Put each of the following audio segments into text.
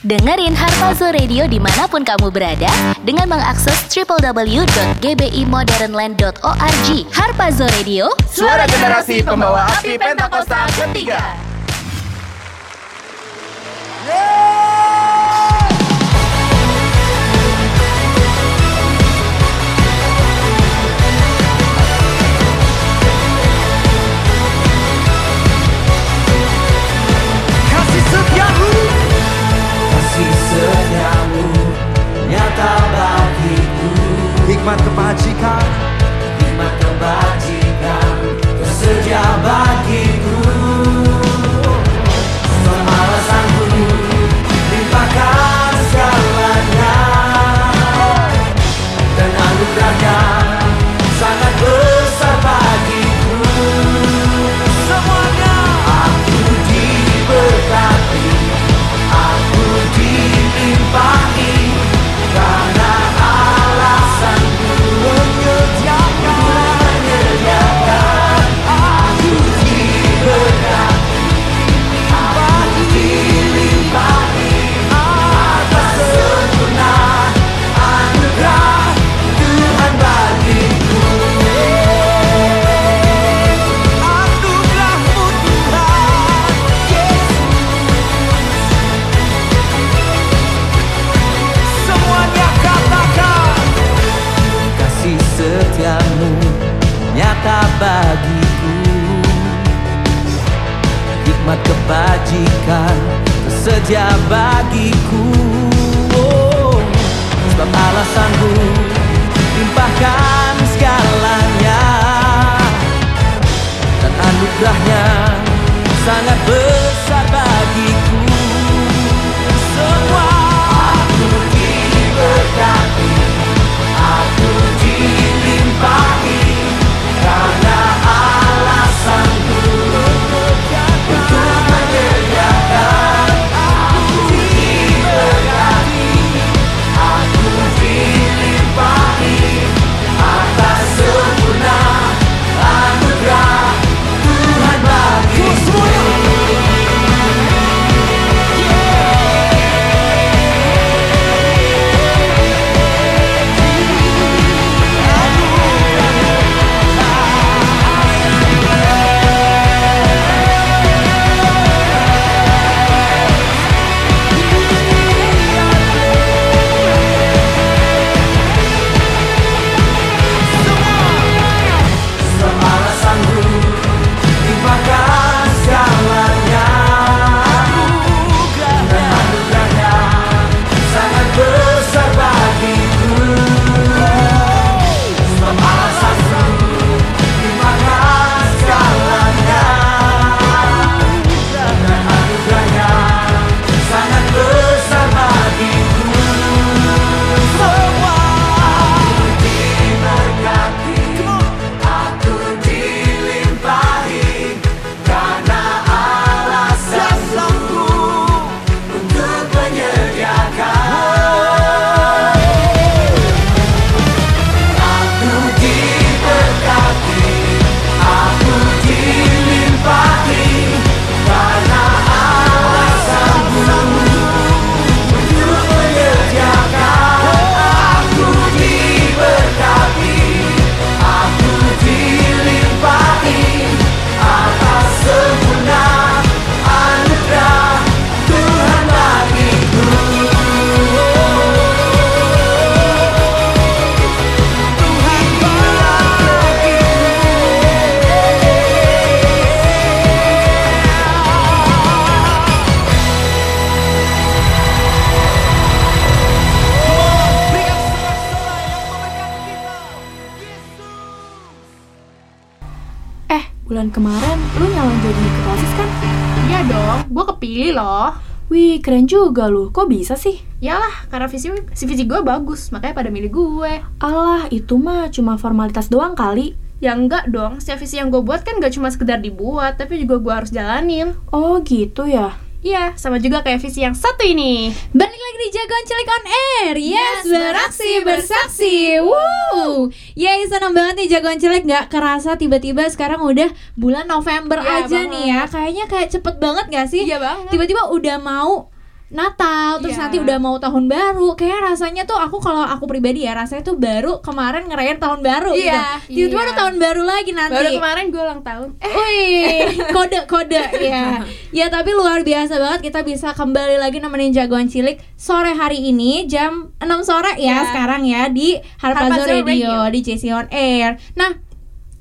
Dengerin Harpazo Radio di mana pun kamu berada dengan mengakses www.gbimodernland.org. Harpazo Radio, Suara generasi pembawa api Pentakosta ketiga. Hikmat kebajikan. Hikmat kebajikan. Tersedia bagiku kebajikan tersedia bagiku. Oh, Sebab alasanku limpahkan segalanya. Dan anugerahnya sangat besar bulan kemarin lu nyalon jadi ketua OSIS kan? Iya dong, gue kepilih loh. Wih, keren juga lu. Kok bisa sih? Yalah, karena visi si visi gue bagus, makanya pada milih gue. Alah, itu mah cuma formalitas doang kali. Ya enggak dong, setiap visi yang gue buat kan gak cuma sekedar dibuat, tapi juga gue harus jalanin. Oh, gitu ya. Iya, sama juga kayak visi yang satu ini. Balik lagi di Jagoan Cilik on Air Yes, beraksi, bersaksi Woo Yeay, senang banget nih Jagoan Cilik Gak kerasa tiba-tiba sekarang udah bulan November Iya aja banget. nih ya Kayaknya kayak cepet banget gak sih? Iya banget. Tiba-tiba udah mau Natal terus Iya. nanti udah mau tahun baru kayak rasanya tuh aku kalau aku pribadi ya rasanya tuh baru kemarin ngerayain tahun baru Iya, gitu. Tiba-tiba udah tahun baru lagi nanti. Baru kemarin gue ulang tahun. Eh, Wih, kode-kode ya. Ya tapi luar biasa banget kita bisa kembali lagi nemenin jagoan cilik sore hari ini jam 6 sore ya Ya. sekarang ya di Harpazo Radio, Radio. di JC On Air. Nah,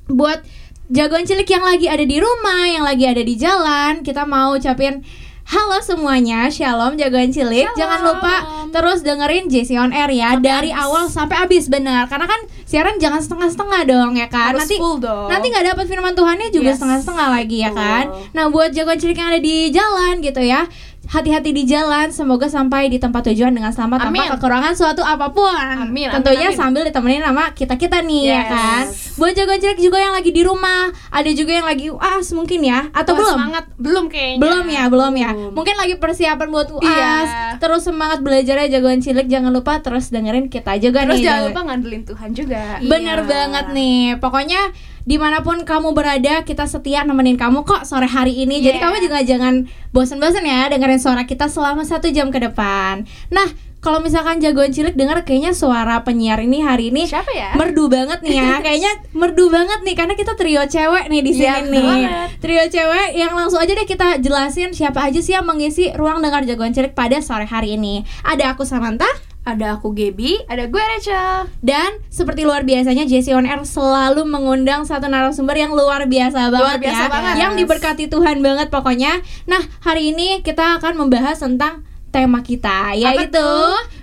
buat jagoan cilik yang lagi ada di rumah, yang lagi ada di jalan, kita mau ucapin Halo semuanya, Shalom jagoan cilik. Shalom. Jangan lupa terus dengerin JC On Air ya dari awal sampai habis benar. Karena kan siaran jangan setengah-setengah dong ya kan. Harus nanti full dong. nanti nggak dapat firman Tuhannya juga Yes. setengah-setengah lagi ya kan. Nah, buat jagoan cilik yang ada di jalan gitu ya. Hati-hati di jalan, semoga sampai di tempat tujuan dengan selamat tanpa Amin. kekurangan suatu apa pun. Amin, Tentunya amin. sambil ditemenin sama kita-kita nih ya Yes. kan. Buat jagoan cilik juga yang lagi di rumah, ada juga yang lagi UAS mungkin ya atau wah, belum? Semangat belum kayaknya. Belum ya, belum ya. Belum. Mungkin lagi persiapan buat UAS. Iya. Terus semangat belajarnya jagoan cilik jangan lupa terus dengerin kita juga nih. Terus jangan lupa ngandelin Tuhan juga. Bener Iya. banget nih. Pokoknya di mana pun kamu berada, kita setia nemenin kamu kok sore hari ini. Jadi Yeah. kamu juga jangan bosan-bosan ya dengerin suara kita selama satu jam ke depan. Nah, kalau misalkan jagoan cilik denger kayaknya suara penyiar ini hari ini Siapa ya? merdu banget nih ya. Kayaknya merdu banget nih karena kita trio cewek nih di sini Iya, nih. banget. Trio cewek yang langsung aja deh kita jelasin siapa aja sih yang mengisi ruang dengar jagoan cilik pada sore hari ini. Ada aku Samantha. Ada aku Gaby, ada gue Rachel. Dan seperti luar biasanya JC On Air selalu mengundang satu narasumber yang luar biasa banget Luar biasa ya. banget. Yang diberkati Tuhan banget pokoknya. Nah, hari ini kita akan membahas tentang tema kita yaitu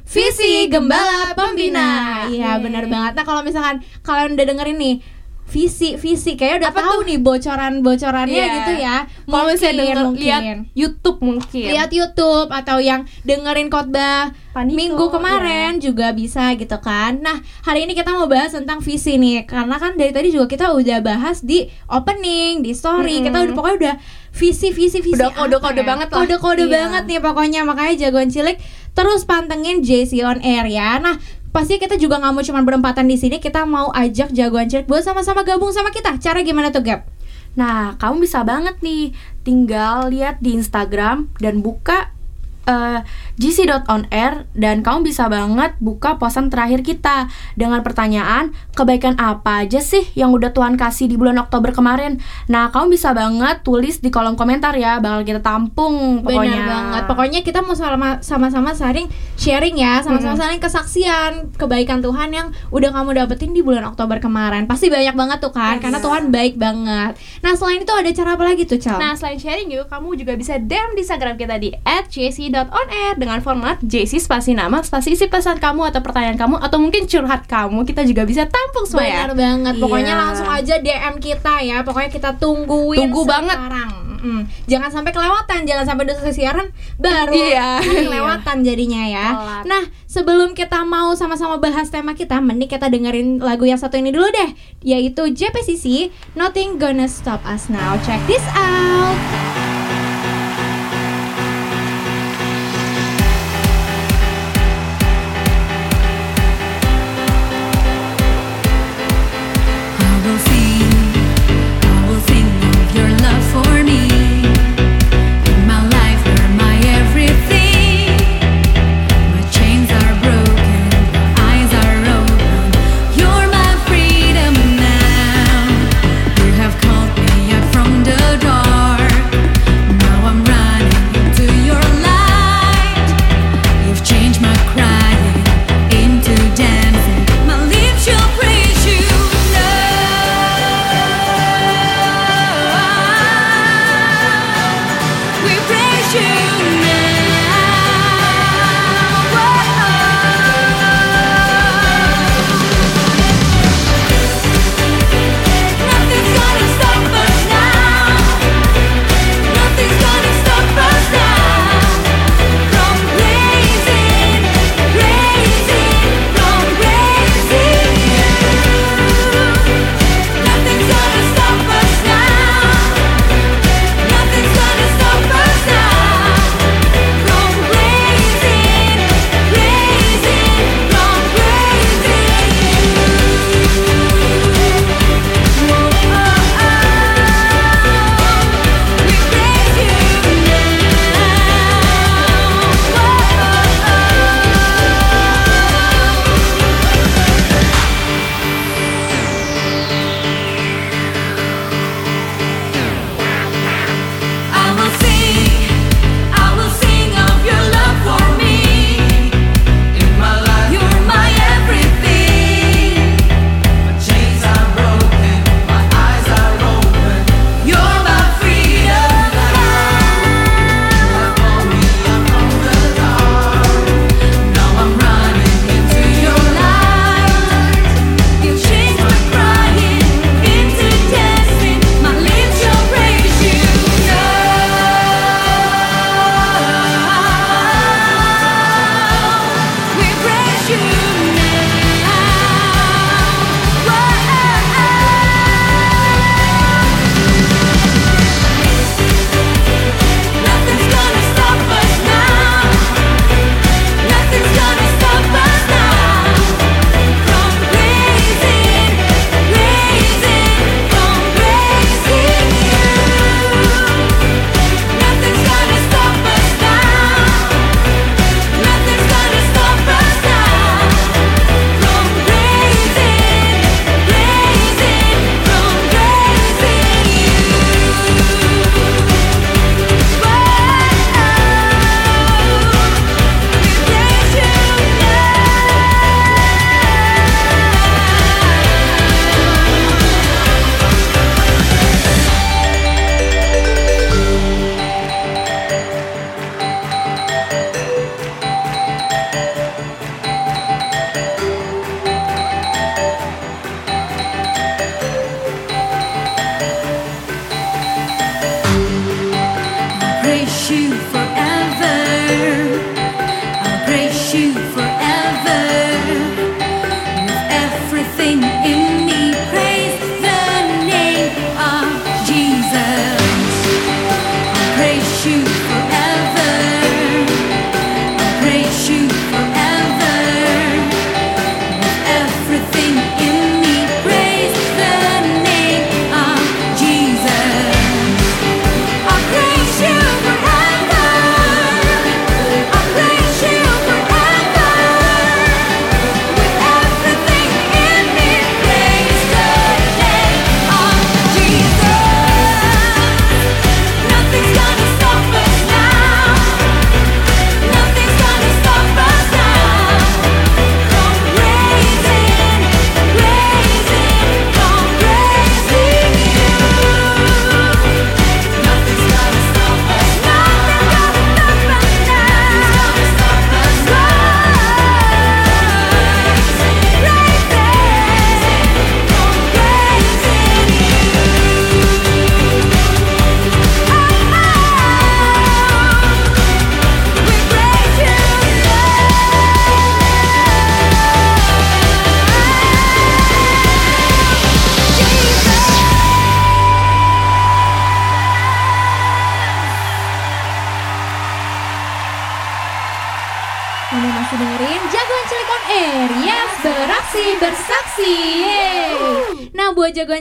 visi gembala pembina. Iya, benar banget. Nah, kalau misalkan kalian udah dengerin nih visi visi kayak udah Apa tahu nih bocoran-bocorannya Iya. gitu ya. Kalau misalnya denger, mungkin. lihat YouTube mungkin. lihat YouTube atau yang dengerin khotbah minggu kemarin juga bisa gitu kan. Nah, hari ini kita mau bahas tentang visi nih karena kan dari tadi juga kita udah bahas di opening, di story. Mm-mm. Kita udah pokoknya udah visi visi visi Udah apa kode-kode ya? banget lah. Kode-kode Iya. banget nih pokoknya makanya jagoan cilik terus pantengin JC on Air ya. Nah, pasti kita juga nggak mau cuma berempatan di sini, kita mau ajak jagoan cilik buat sama-sama gabung sama kita. Cara gimana tuh, Gap? Nah, kamu bisa banget nih tinggal lihat di Instagram dan buka eh, gc.onair dan kamu bisa banget buka posan terakhir kita dengan pertanyaan kebaikan apa aja sih yang udah Tuhan kasih di bulan Oktober kemarin. Nah, kamu bisa banget tulis di kolom komentar ya, bakal kita tampung pokoknya. Benar banget. Pokoknya kita mau sama- sama-sama saling sharing ya, sama-sama saling kesaksian kebaikan Tuhan yang udah kamu dapetin di bulan Oktober kemarin. Pasti banyak banget tuh kan, karena Tuhan baik banget. Nah, selain itu ada cara apa lagi tuh, Cal? Nah, selain sharing yuk, kamu juga bisa DM di Instagram kita di @jc.onair dengan format JC spasi nama, spasi isi pesan kamu atau pertanyaan kamu atau mungkin curhat kamu. Kita juga bisa tampung semua ya. Benar banget. Pokoknya Iya. langsung aja DM kita ya. Pokoknya kita tungguin Tunggu banget. sekarang. Mm-mm. Jangan sampai kelewatan, jangan sampai selesai siaran baru Iya. kan kelewatan jadinya ya. Telat. Nah, sebelum kita mau sama-sama bahas tema kita, mending kita dengerin lagu yang satu ini dulu deh, yaitu JPCC Nothing Gonna Stop Us Now. Check this out.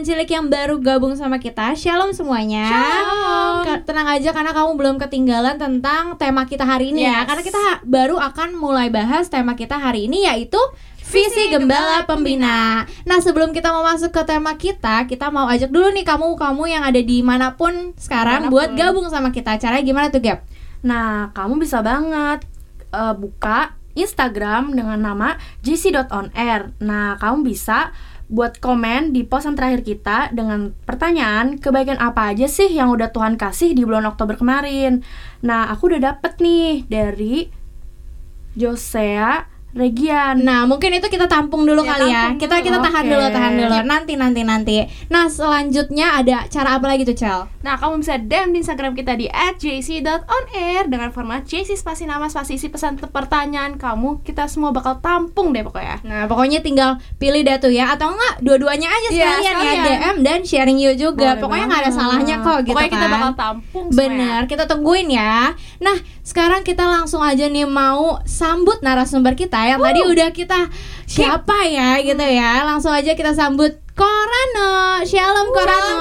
Cilik yang baru gabung sama kita. Shalom semuanya. Ka- Tenang aja karena kamu belum ketinggalan tentang tema kita hari ini ya. Yes. Karena kita baru akan mulai bahas tema kita hari ini yaitu Visi Gembala Pembina. Nah sebelum kita mau masuk ke tema kita Kita mau ajak dulu nih kamu-kamu yang ada di mana pun sekarang Buat gabung sama kita. Caranya gimana tuh Gap? Nah, kamu bisa banget eh, buka Instagram dengan nama jc.onair. Nah, kamu bisa buat komen di posan terakhir kita dengan pertanyaan kebaikan apa aja sih yang udah Tuhan kasih di bulan Oktober kemarin. Nah, aku udah dapet nih dari Josea Regian. Nah, mungkin itu kita tampung dulu Ya, kali ya. tampung Kita kita dulu. tahan Oke. dulu, tahan dulu. Nanti nanti nanti. Nah, selanjutnya ada cara apa lagi tuh, Cel? Nah, kamu bisa DM di Instagram kita di @jc.onair dengan format JC spasi nama spasi isi pesan pertanyaan kamu. Kita semua bakal tampung deh pokoknya. Nah, pokoknya tinggal pilih dah tuh ya atau enggak dua-duanya aja Iya, sekalian ya, sekalian. DM dan sharing you juga. Boleh pokoknya nggak ada salahnya kok gitu pokoknya kita kan. bakal tampung semuanya. Bener, kita tungguin ya. Nah, sekarang kita langsung aja nih mau sambut narasumber kita yang tadi udah kita siapa ya gitu ya. Langsung aja kita sambut Korano. Shalom Korano.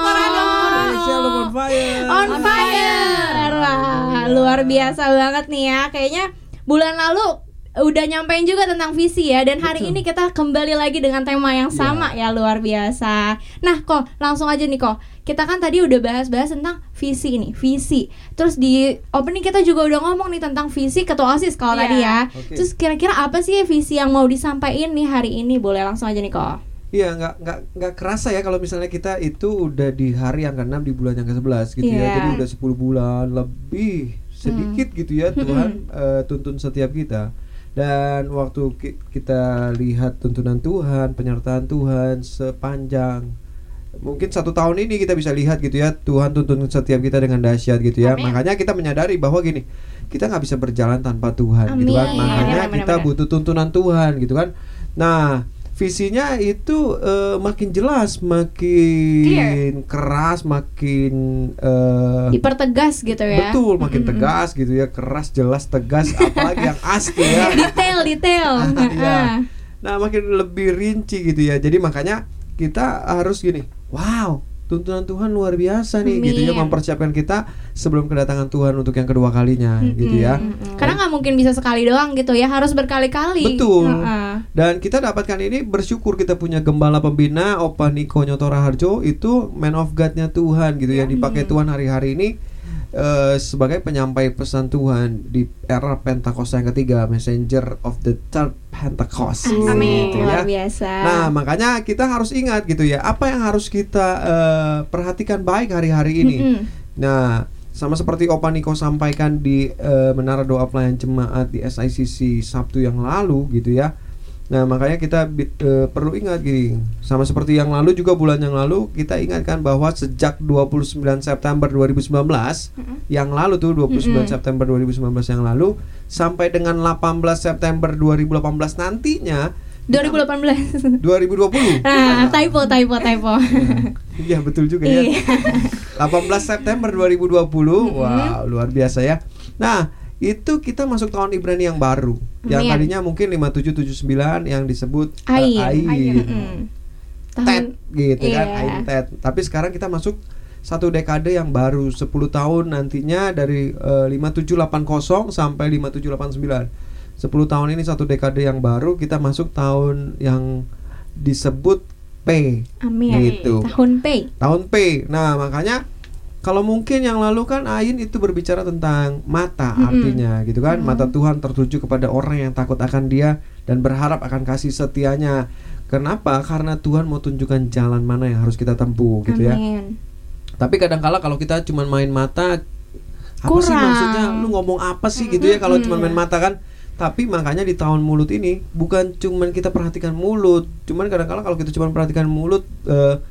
Shalom on fire. On fire. Wah, luar biasa banget nih ya. Kayaknya bulan lalu udah nyampein juga tentang visi ya dan hari ini kita kembali lagi dengan tema yang sama ya luar biasa. Nah, kok langsung aja nih kok. Kita kan tadi udah bahas-bahas tentang visi nih, visi. Terus di opening kita juga udah ngomong nih tentang visi ketua OSIS kalau Iya. tadi ya. Oke. Terus kira-kira apa sih visi yang mau disampaikan nih hari ini? Boleh langsung aja nih kok. Iya nggak nggak nggak kerasa ya kalau misalnya kita itu udah di hari yang ke-6 di bulan yang ke-11 gitu ya. Iya. Jadi udah 10 bulan lebih sedikit gitu ya Tuhan eh, tuntun setiap kita. Dan waktu ki- kita lihat tuntunan Tuhan, penyertaan Tuhan sepanjang mungkin satu tahun ini kita bisa lihat gitu ya Tuhan tuntun setiap kita dengan dahsyat gitu ya. Amin. Makanya kita menyadari bahwa gini kita nggak bisa berjalan tanpa Tuhan gitu kan. Amin. Makanya Benar, kita benar. butuh tuntunan Tuhan gitu kan. Nah, visinya itu eh, makin jelas, makin keras, makin eh, Dipertegas gitu ya. betul, makin tegas gitu ya, keras, jelas, tegas, apalagi yang asli ya. Detail, detail. Iya. Ah. Nah, makin lebih rinci gitu ya. Jadi makanya kita harus gini, wow, tuntunan Tuhan luar biasa nih gitu ya mempersiapkan kita sebelum kedatangan Tuhan untuk yang kedua kalinya gitu ya. Karena nggak mungkin bisa sekali doang gitu ya, harus berkali-kali. Betul. Heeh. Dan kita dapatkan ini bersyukur kita punya gembala pembina Opa Niko Nyotora Harjo itu man of God-nya Tuhan gitu ya dipakai Tuhan hari-hari ini eh, sebagai penyampai pesan Tuhan di era Pentakosta yang ketiga, messenger of the third Pentecost. Amin. gitu ya. Luar biasa. Nah, makanya kita harus ingat gitu ya, apa yang harus kita eh, perhatikan baik hari-hari ini. Mm-mm. Nah, sama seperti Opa Niko sampaikan di eh, Menara Doa Pelayan Jemaat di SICC Sabtu yang lalu gitu ya. Nah, makanya kita eh, perlu ingat gini, sama seperti yang lalu juga bulan yang lalu kita ingatkan bahwa sejak 29 September 2019 yang lalu tuh 29 September 2019 yang lalu sampai dengan 18 September 2018 nantinya 2018. 2020. Nah, typo, typo, typo. Iya betul juga ya. Iya. 18 September 2020. Wow, luar biasa ya. Nah, itu kita masuk tahun Ibrani yang baru. Yang Amin. tadinya mungkin 5779 yang disebut eh, Ain. Ain. Mm-mm. Tet gitu kan, Iya. Ain Tet. Tapi sekarang kita masuk satu dekade yang baru 10 tahun nantinya dari eh, 5780 sampai 5789. 10 tahun ini satu dekade yang baru kita masuk tahun yang disebut P Amin. gitu Tahun P. tahun P. Nah, makanya kalau mungkin yang lalu kan Ain itu berbicara tentang mata artinya gitu kan. Mata Tuhan tertuju kepada orang yang takut akan Dia dan berharap akan kasih setianya. Kenapa? Karena Tuhan mau tunjukkan jalan mana yang harus kita tempuh gitu ya. Amin. Tapi kadangkala kalau kita cuma main mata apa sih Kurang. maksudnya lu ngomong apa sih gitu ya kalau cuma main mata kan tapi makanya di tahun mulut ini bukan cuman kita perhatikan mulut cuman kadang-kala kalau kita cuma perhatikan mulut eh,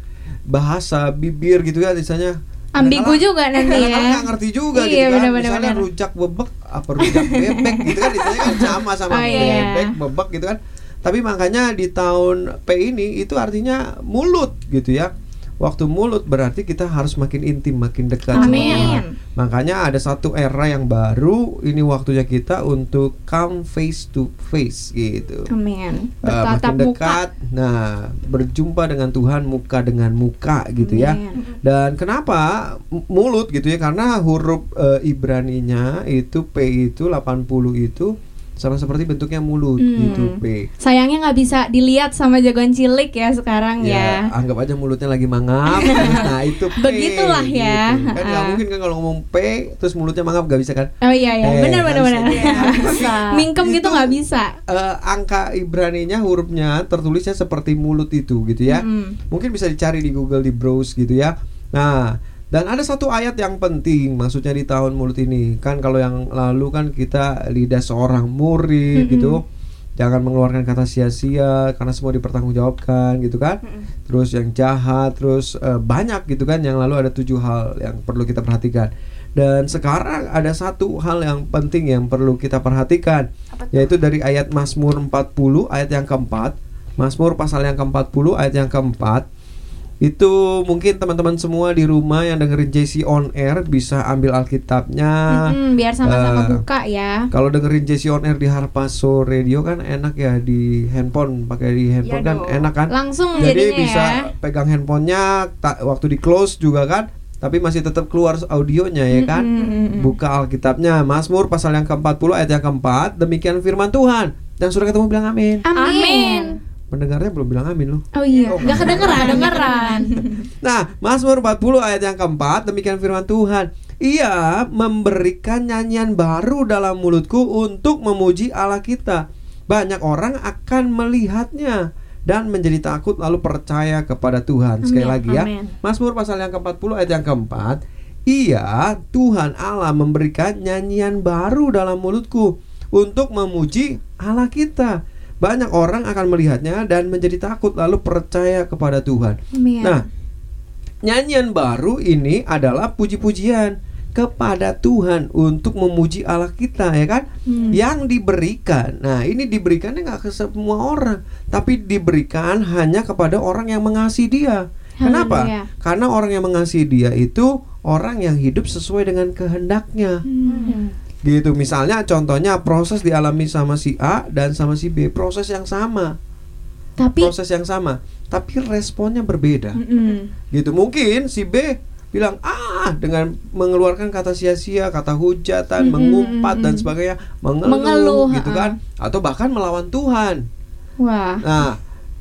bahasa bibir gitu ya misalnya Ambigu juga nanti kadang-kala ya. nggak ngerti juga Iya, gitu kan benar-benar, misalnya benar. rujak bebek apa rujak bebek gitu kan istilahnya kan sama sama Oh, iya. bebek bebek gitu kan tapi makanya di tahun P ini itu artinya mulut gitu ya waktu mulut berarti kita harus makin intim, makin dekat sama Amin. Tuhan. Makanya ada satu era yang baru, ini waktunya kita untuk come face to face gitu. Amin. Bertatap makin muka. dekat, nah berjumpa dengan Tuhan muka dengan muka gitu ya. Amin. Dan kenapa mulut gitu ya? Karena huruf eh, Ibraninya itu P itu 80 itu sama seperti bentuknya mulut Hmm. gitu P. Sayangnya nggak bisa dilihat sama jagoan cilik ya sekarang ya. anggap aja mulutnya lagi mangap. nah, itu P. Begitulah ya. gitu. Kan nggak Ha-ha. mungkin kan kalau ngomong P terus mulutnya mangap gak bisa kan? Oh iya ya, Eh, benar benar benar. Mingkem gitu Itu- nggak bisa. Eh, angka Ibraninya hurufnya tertulisnya seperti mulut itu gitu ya. Mm. Mungkin bisa dicari di Google di browse gitu ya. Nah, dan ada satu ayat yang penting maksudnya di tahun mulut ini. Kan kalau yang lalu kan kita lidah seorang murid gitu. Jangan mengeluarkan kata sia-sia karena semua dipertanggungjawabkan gitu kan. Terus yang jahat, terus eh, banyak gitu kan yang lalu ada tujuh hal yang perlu kita perhatikan. Dan sekarang ada satu hal yang penting yang perlu kita perhatikan yaitu dari ayat Mazmur 40 ayat yang keempat. Mazmur pasal yang ke-40 ayat yang keempat itu mungkin teman-teman semua di rumah yang dengerin JC on air bisa ambil Alkitabnya. Mm-mm, biar sama-sama Eh, buka ya. Kalau dengerin JC on air di Harpaso Radio kan enak ya di handphone, pakai di handphone kan enak kan? Langsung Jadi jadinya bisa ya. pegang handphonenya ta- waktu di close juga kan, tapi masih tetap keluar audionya ya kan? Mm-mm. Buka Alkitabnya Mazmur pasal yang ke-40 ayat yang keempat, demikian firman Tuhan. Dan sudah ketemu bilang amin. Amin. Pendengarnya belum bilang amin loh. Oh iya, Oh, nggak kedengeran, kedengeran. Nah, Mazmur 40 ayat yang keempat demikian firman Tuhan. Ia memberikan nyanyian baru dalam mulutku untuk memuji Allah kita. Banyak orang akan melihatnya dan menjadi takut lalu percaya kepada Tuhan. Sekali lagi ya. amin. Mazmur pasal yang ke-40 ayat yang keempat. Ia Tuhan Allah memberikan nyanyian baru dalam mulutku untuk memuji Allah kita. Banyak orang akan melihatnya dan menjadi takut lalu percaya kepada Tuhan. Amin. Nah, nyanyian baru ini adalah puji-pujian kepada Tuhan untuk memuji Allah kita ya kan Hmm. yang diberikan nah ini diberikannya nggak ke semua orang tapi diberikan hanya kepada orang yang mengasihi dia kenapa Haleluya. karena orang yang mengasihi dia itu orang yang hidup sesuai dengan kehendaknya Hmm. Gitu. Misalnya contohnya proses dialami sama si A dan sama si B proses yang sama. Tapi proses yang sama tapi responnya berbeda. Mm-mm. gitu. Mungkin si B bilang ah dengan mengeluarkan kata sia-sia kata hujatan Mm-mm, mengumpat dan sebagainya mengeluh, Mengeluh, gitu ha-ha. kan? Atau bahkan melawan Tuhan. Wah. nah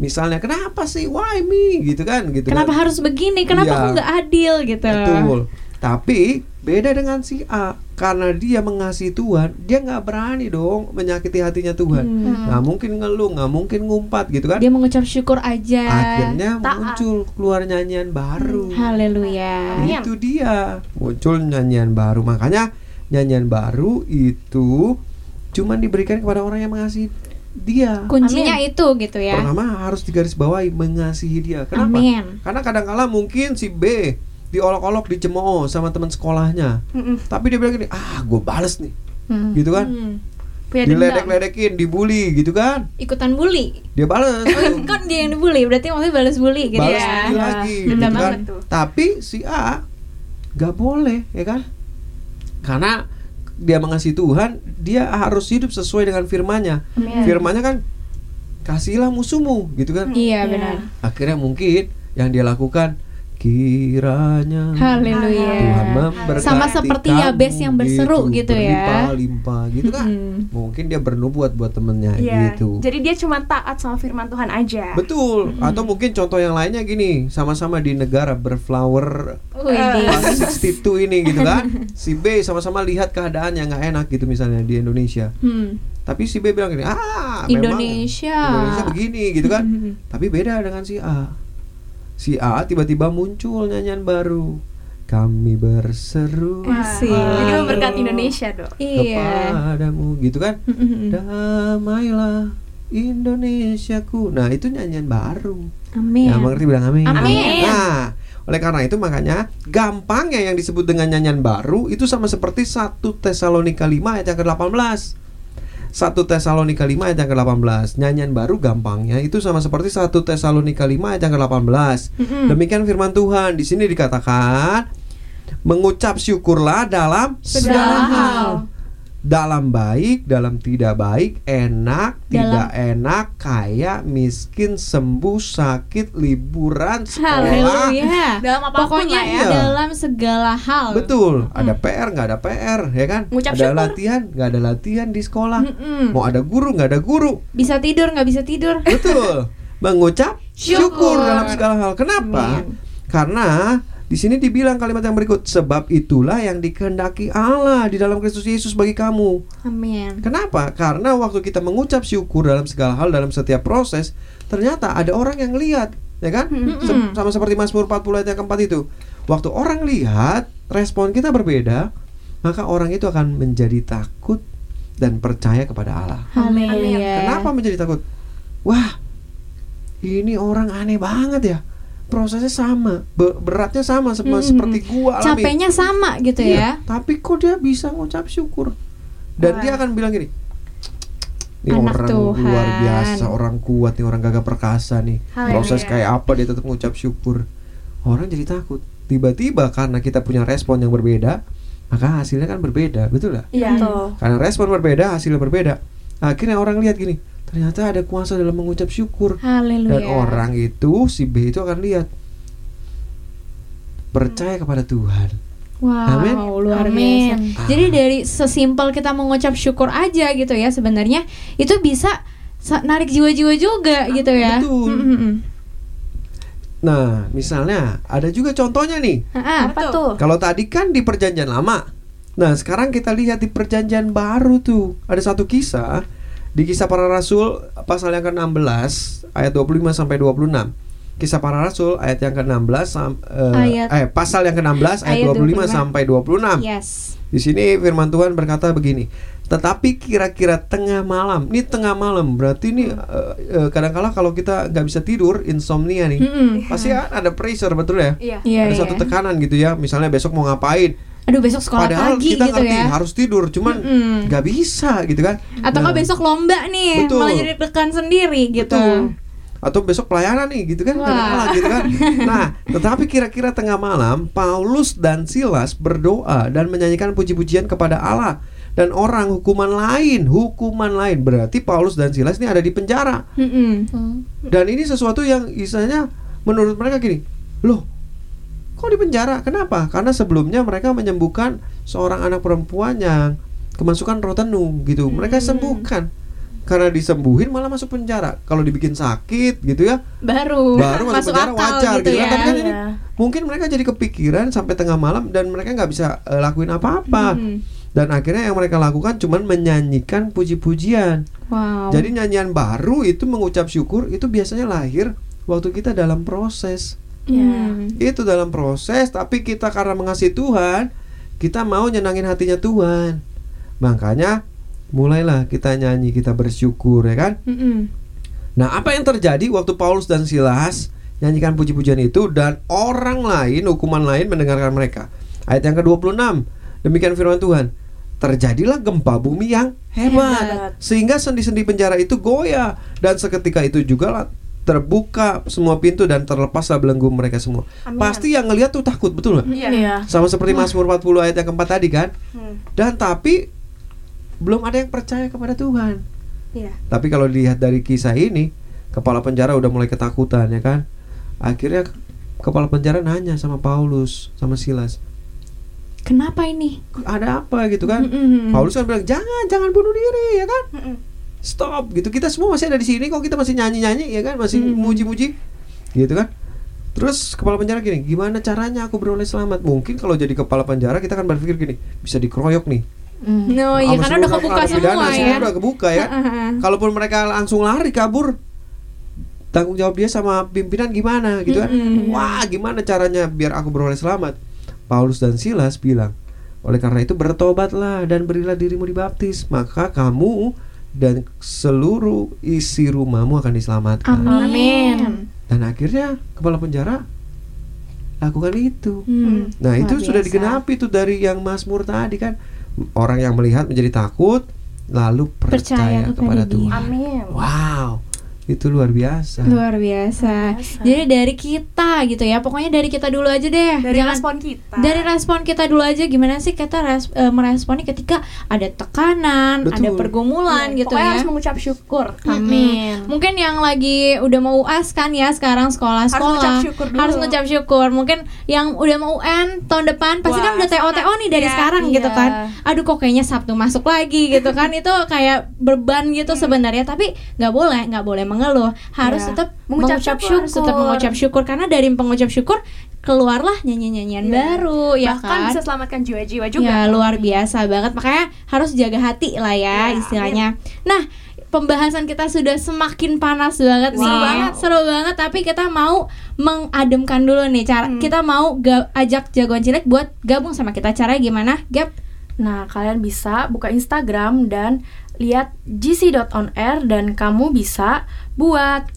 misalnya kenapa sih? Why me? Gitu kan? Gitu Kenapa kan? harus begini? Kenapa Iya. aku nggak adil? Gitu? betul. Tapi beda dengan si A karena dia mengasihi Tuhan dia nggak berani dong menyakiti hatinya Tuhan Hmm. nggak mungkin ngeluh nggak mungkin ngumpat gitu kan Dia mengucap syukur aja. akhirnya taat. muncul keluar nyanyian baru Haleluya. itu dia muncul nyanyian baru makanya nyanyian baru itu cuman diberikan kepada orang yang mengasihi dia Kuncinya itu gitu ya. pertama harus digarisbawahi mengasihi dia kenapa Amin. karena kadang-kala mungkin si B diolok-olok dicemooh sama teman sekolahnya tapi dia bilang gini ah gue bales nih Hmm. gitu kan Hmm. Punya dendam. diledek-ledekin dibully gitu kan Ikutan bully. dia bales tuh. kan dia yang dibully, berarti maksudnya balas bully gitu balas ya. bully lagi gitu Dendam kan banget tuh. tapi si A nggak boleh ya kan karena dia mengasihi Tuhan dia harus hidup sesuai dengan firmannya firmannya kan kasihlah musuhmu gitu kan Iya benar. akhirnya mungkin yang dia lakukan kiranya Haleluya. Tuhan memberkati Sama seperti kamu Yabes yang berseru gitu ya. berlimpah-limpah gitu kan Mm-mm. mungkin dia bernubuat buat temennya Iya. gitu Jadi dia cuma taat sama firman Tuhan aja. Betul. Atau mungkin contoh yang lainnya gini, sama-sama di negara berflower Widih. pas 62 ini gitu kan. Si B sama-sama lihat keadaan yang nggak enak gitu misalnya di Indonesia. Hmm. Tapi si B bilang gini, "Ah, memang Indonesia." Indonesia begini gitu kan." Hmm. Tapi beda dengan si A. Si A tiba-tiba muncul nyanyian baru. Kami berseru Asik. Memberkati Indonesia dong. Iya. kepadamu gitu kan. Mm-mm. Damailah Indonesiaku. Nah, itu nyanyian baru. Amin. Ya, mengerti bilang amin. Amin. Nah, oleh karena itu makanya gampangnya yang disebut dengan nyanyian baru itu sama seperti 1 Tesalonika 5 ayat yang ke-18. 1 Tesalonika 5 ayat yang ke-18. Nyanyian baru gampangnya itu sama seperti 1 Tesalonika 5 ayat yang ke-18. Demikian firman Tuhan. Di sini dikatakan mengucap syukurlah dalam Segala hal. Dalam baik, dalam tidak baik, enak, tidak enak, kaya, miskin, sembuh, sakit, liburan, sekolah. Haleluya. Dalam apa pun Pokoknya ya. dalam segala hal. Betul, ada PR nggak ada PR, ya kan? Ngucap ada syukur. latihan nggak ada latihan di sekolah. Mm-mm. Mau ada guru nggak ada guru. Bisa tidur nggak bisa tidur. Betul. Mengucap syukur. Syukur. dalam segala hal. Kenapa? Karena di sini dibilang kalimat yang berikut, sebab itulah yang dikehendaki Allah di dalam Kristus Yesus bagi kamu. Amin. Kenapa? Karena waktu kita mengucap syukur dalam segala hal dalam setiap proses, ternyata ada orang yang lihat, ya kan? Se- sama seperti Mazmur 40 ayat yang keempat itu. Waktu orang lihat, respon kita berbeda, maka orang itu akan menjadi takut dan percaya kepada Allah. Amin. Kenapa menjadi takut? Wah, ini orang aneh banget ya. Prosesnya sama, be- beratnya sama Mm-mm. seperti gua alami. Capeknya sama gitu Iya, ya. Tapi kok dia bisa ngucap syukur? Dan dia akan bilang gini, ini Anak orang Tuhan." luar biasa, orang kuat nih, orang gagah perkasa nih. Proses kayak apa dia tetap ngucap syukur. Orang jadi takut. Tiba-tiba karena kita punya respon yang berbeda, maka hasilnya kan berbeda, betul nggak? Iya. Karena respon berbeda, hasilnya berbeda. Akhirnya orang lihat gini, ternyata ada kuasa dalam mengucap syukur. Haleluya. Dan orang itu, si B itu akan lihat percaya kepada Tuhan. Wow, Amin. luar Amin. biasa. Jadi dari sesimpel kita mengucap syukur aja gitu ya sebenarnya itu bisa sa- narik jiwa-jiwa juga gitu ya. Betul. Mm-mm-mm. Nah, misalnya ada juga contohnya nih. Ah, Apa tuh? Kalau tadi kan di perjanjian lama. Nah, sekarang kita lihat di perjanjian baru tuh. Ada satu kisah di kisah para rasul pasal yang ke-16 ayat 25 sampai 26. Kisah para rasul ayat yang ke-16 sam- eh, Ayat- eh, pasal yang ke-16 ayat, Ayat 25 25. sampai 26. Yes. Di sini firman Tuhan berkata begini. Tetapi kira-kira tengah malam, ini tengah malam berarti ini eh, eh, kadang-kala kalau kita nggak bisa tidur, insomnia nih, Mm-mm. pasti kan ada pressure betul ya? Iya. Iya, ada iya. satu tekanan gitu ya. Misalnya besok mau ngapain? Aduh besok sekolah Padahal pagi kita gitu ngerti ya. harus tidur, cuman nggak bisa gitu kan? Atau Nah, nggak besok lomba nih, Betul. malah jadi tekan sendiri gitu. Betul. Atau besok pelayanan nih gitu kan? Kadang-kala gitu kan? Nah, tetapi kira-kira tengah malam Paulus dan Silas berdoa dan menyanyikan puji-pujian kepada Allah dan orang hukuman lain, hukuman lain berarti Paulus dan Silas ini ada di penjara. Mm-mm. Dan ini sesuatu yang istilahnya menurut mereka gini, loh, kok di penjara? Kenapa? Karena sebelumnya mereka menyembuhkan seorang anak perempuan yang kemasukan roh tenung gitu. Mereka sembuhkan. Karena disembuhin malah masuk penjara. Kalau dibikin sakit gitu ya, Baru baru masuk, penjara akal wajar gitu gitu, ya. kan. Tapi kan ini Iya. mungkin mereka jadi kepikiran sampai tengah malam dan mereka nggak bisa eh, lakuin apa-apa. Hmm. Dan akhirnya yang mereka lakukan cuman menyanyikan puji-pujian. Wow. Jadi nyanyian baru itu mengucap syukur itu biasanya lahir waktu kita dalam proses. Hmm. Itu dalam proses tapi kita karena mengasihi Tuhan, kita mau nyenangin hatinya Tuhan. Makanya mulailah kita nyanyi, kita bersyukur ya kan? Mm-mm. Nah, apa yang terjadi waktu Paulus dan Silas nyanyikan puji-pujian itu dan orang lain, hukuman lain mendengarkan mereka. Ayat yang ke-26. Demikian firman Tuhan. Terjadilah gempa bumi yang hebat, Hebat. sehingga sendi-sendi penjara itu goyah dan seketika itu juga terbuka semua pintu dan terlepaslah belenggu mereka semua. Pasti yang ngelihat tuh takut, betul nggak? Iya. Sama seperti Mazmur 40 ayat yang keempat tadi kan? Hmm. Dan tapi belum ada yang percaya kepada Tuhan. Iya. Tapi kalau dilihat dari kisah ini, kepala penjara udah mulai ketakutan ya kan. Akhirnya kepala penjara nanya sama Paulus, sama Silas, Kenapa ini? ada apa gitu kan? Mm-mm. Paulus kan bilang jangan, jangan bunuh diri ya kan? Mm-mm. Stop gitu. Kita semua masih ada di sini kok kita masih nyanyi-nyanyi ya kan, masih muji-muji, gitu kan? Terus kepala penjara gini, gimana caranya aku beroleh selamat? Mungkin kalau jadi kepala penjara kita kan berpikir gini, bisa dikeroyok nih. No, iya Sama karena udah kebuka semua ya. udah kebuka ya. Kalaupun mereka langsung lari kabur, tanggung jawab dia sama pimpinan gimana gitu kan? Mm-mm. Wah, gimana caranya biar aku beroleh selamat? Paulus dan Silas bilang, oleh karena itu bertobatlah dan berilah dirimu dibaptis, maka kamu dan seluruh isi rumahmu akan diselamatkan. Amin. Dan akhirnya kepala penjara lakukan itu. Hmm. Nah, itu Luar sudah biasa. digenapi tuh dari yang Mazmur tadi kan. Orang yang melihat menjadi takut, lalu percaya, Percaya kepada kepada. Tuhan. Amin. Wow, itu luar biasa. Luar biasa. Jadi dari kita gitu ya. Pokoknya dari kita dulu aja deh. Dari Jangan- respon kita. dari respon kita dulu aja gimana sih kita res- eh, meresponnya ketika ada tekanan, Betul. ada pergumulan Iya, gitu pokoknya ya. harus mengucap syukur. Amin. Mungkin yang lagi udah mau UAS kan ya sekarang sekolah-sekolah Harus ngucap syukur dulu. harus ngucap syukur. Mungkin yang udah mau UN tahun depan pasti kan Wah, udah TO TO nih dari Iya, sekarang iya. gitu kan. Aduh kok kayaknya Sabtu masuk lagi gitu kan. Itu kayak beban gitu sebenarnya tapi nggak boleh, nggak boleh mengeluh. Harus Iya. tetap Mengucap mengucap, syukur. syukur, tetap mengucap syukur karena dari pengucap syukur keluarlah nyanyian-nyanyian Iya. baru ya Bahkan kan. bisa selamatkan jiwa-jiwa juga. Ya luar biasa banget makanya harus jaga hati lah ya Ya, istilahnya. Nah pembahasan kita sudah semakin panas banget Seru nih, banget. seru banget. Tapi kita mau mengademkan dulu nih cara Hmm. kita mau ga- ajak jagoan cilik buat gabung sama kita. Caranya gimana? Gap? Nah, kalian bisa buka Instagram dan lihat gc.onair dan kamu bisa buat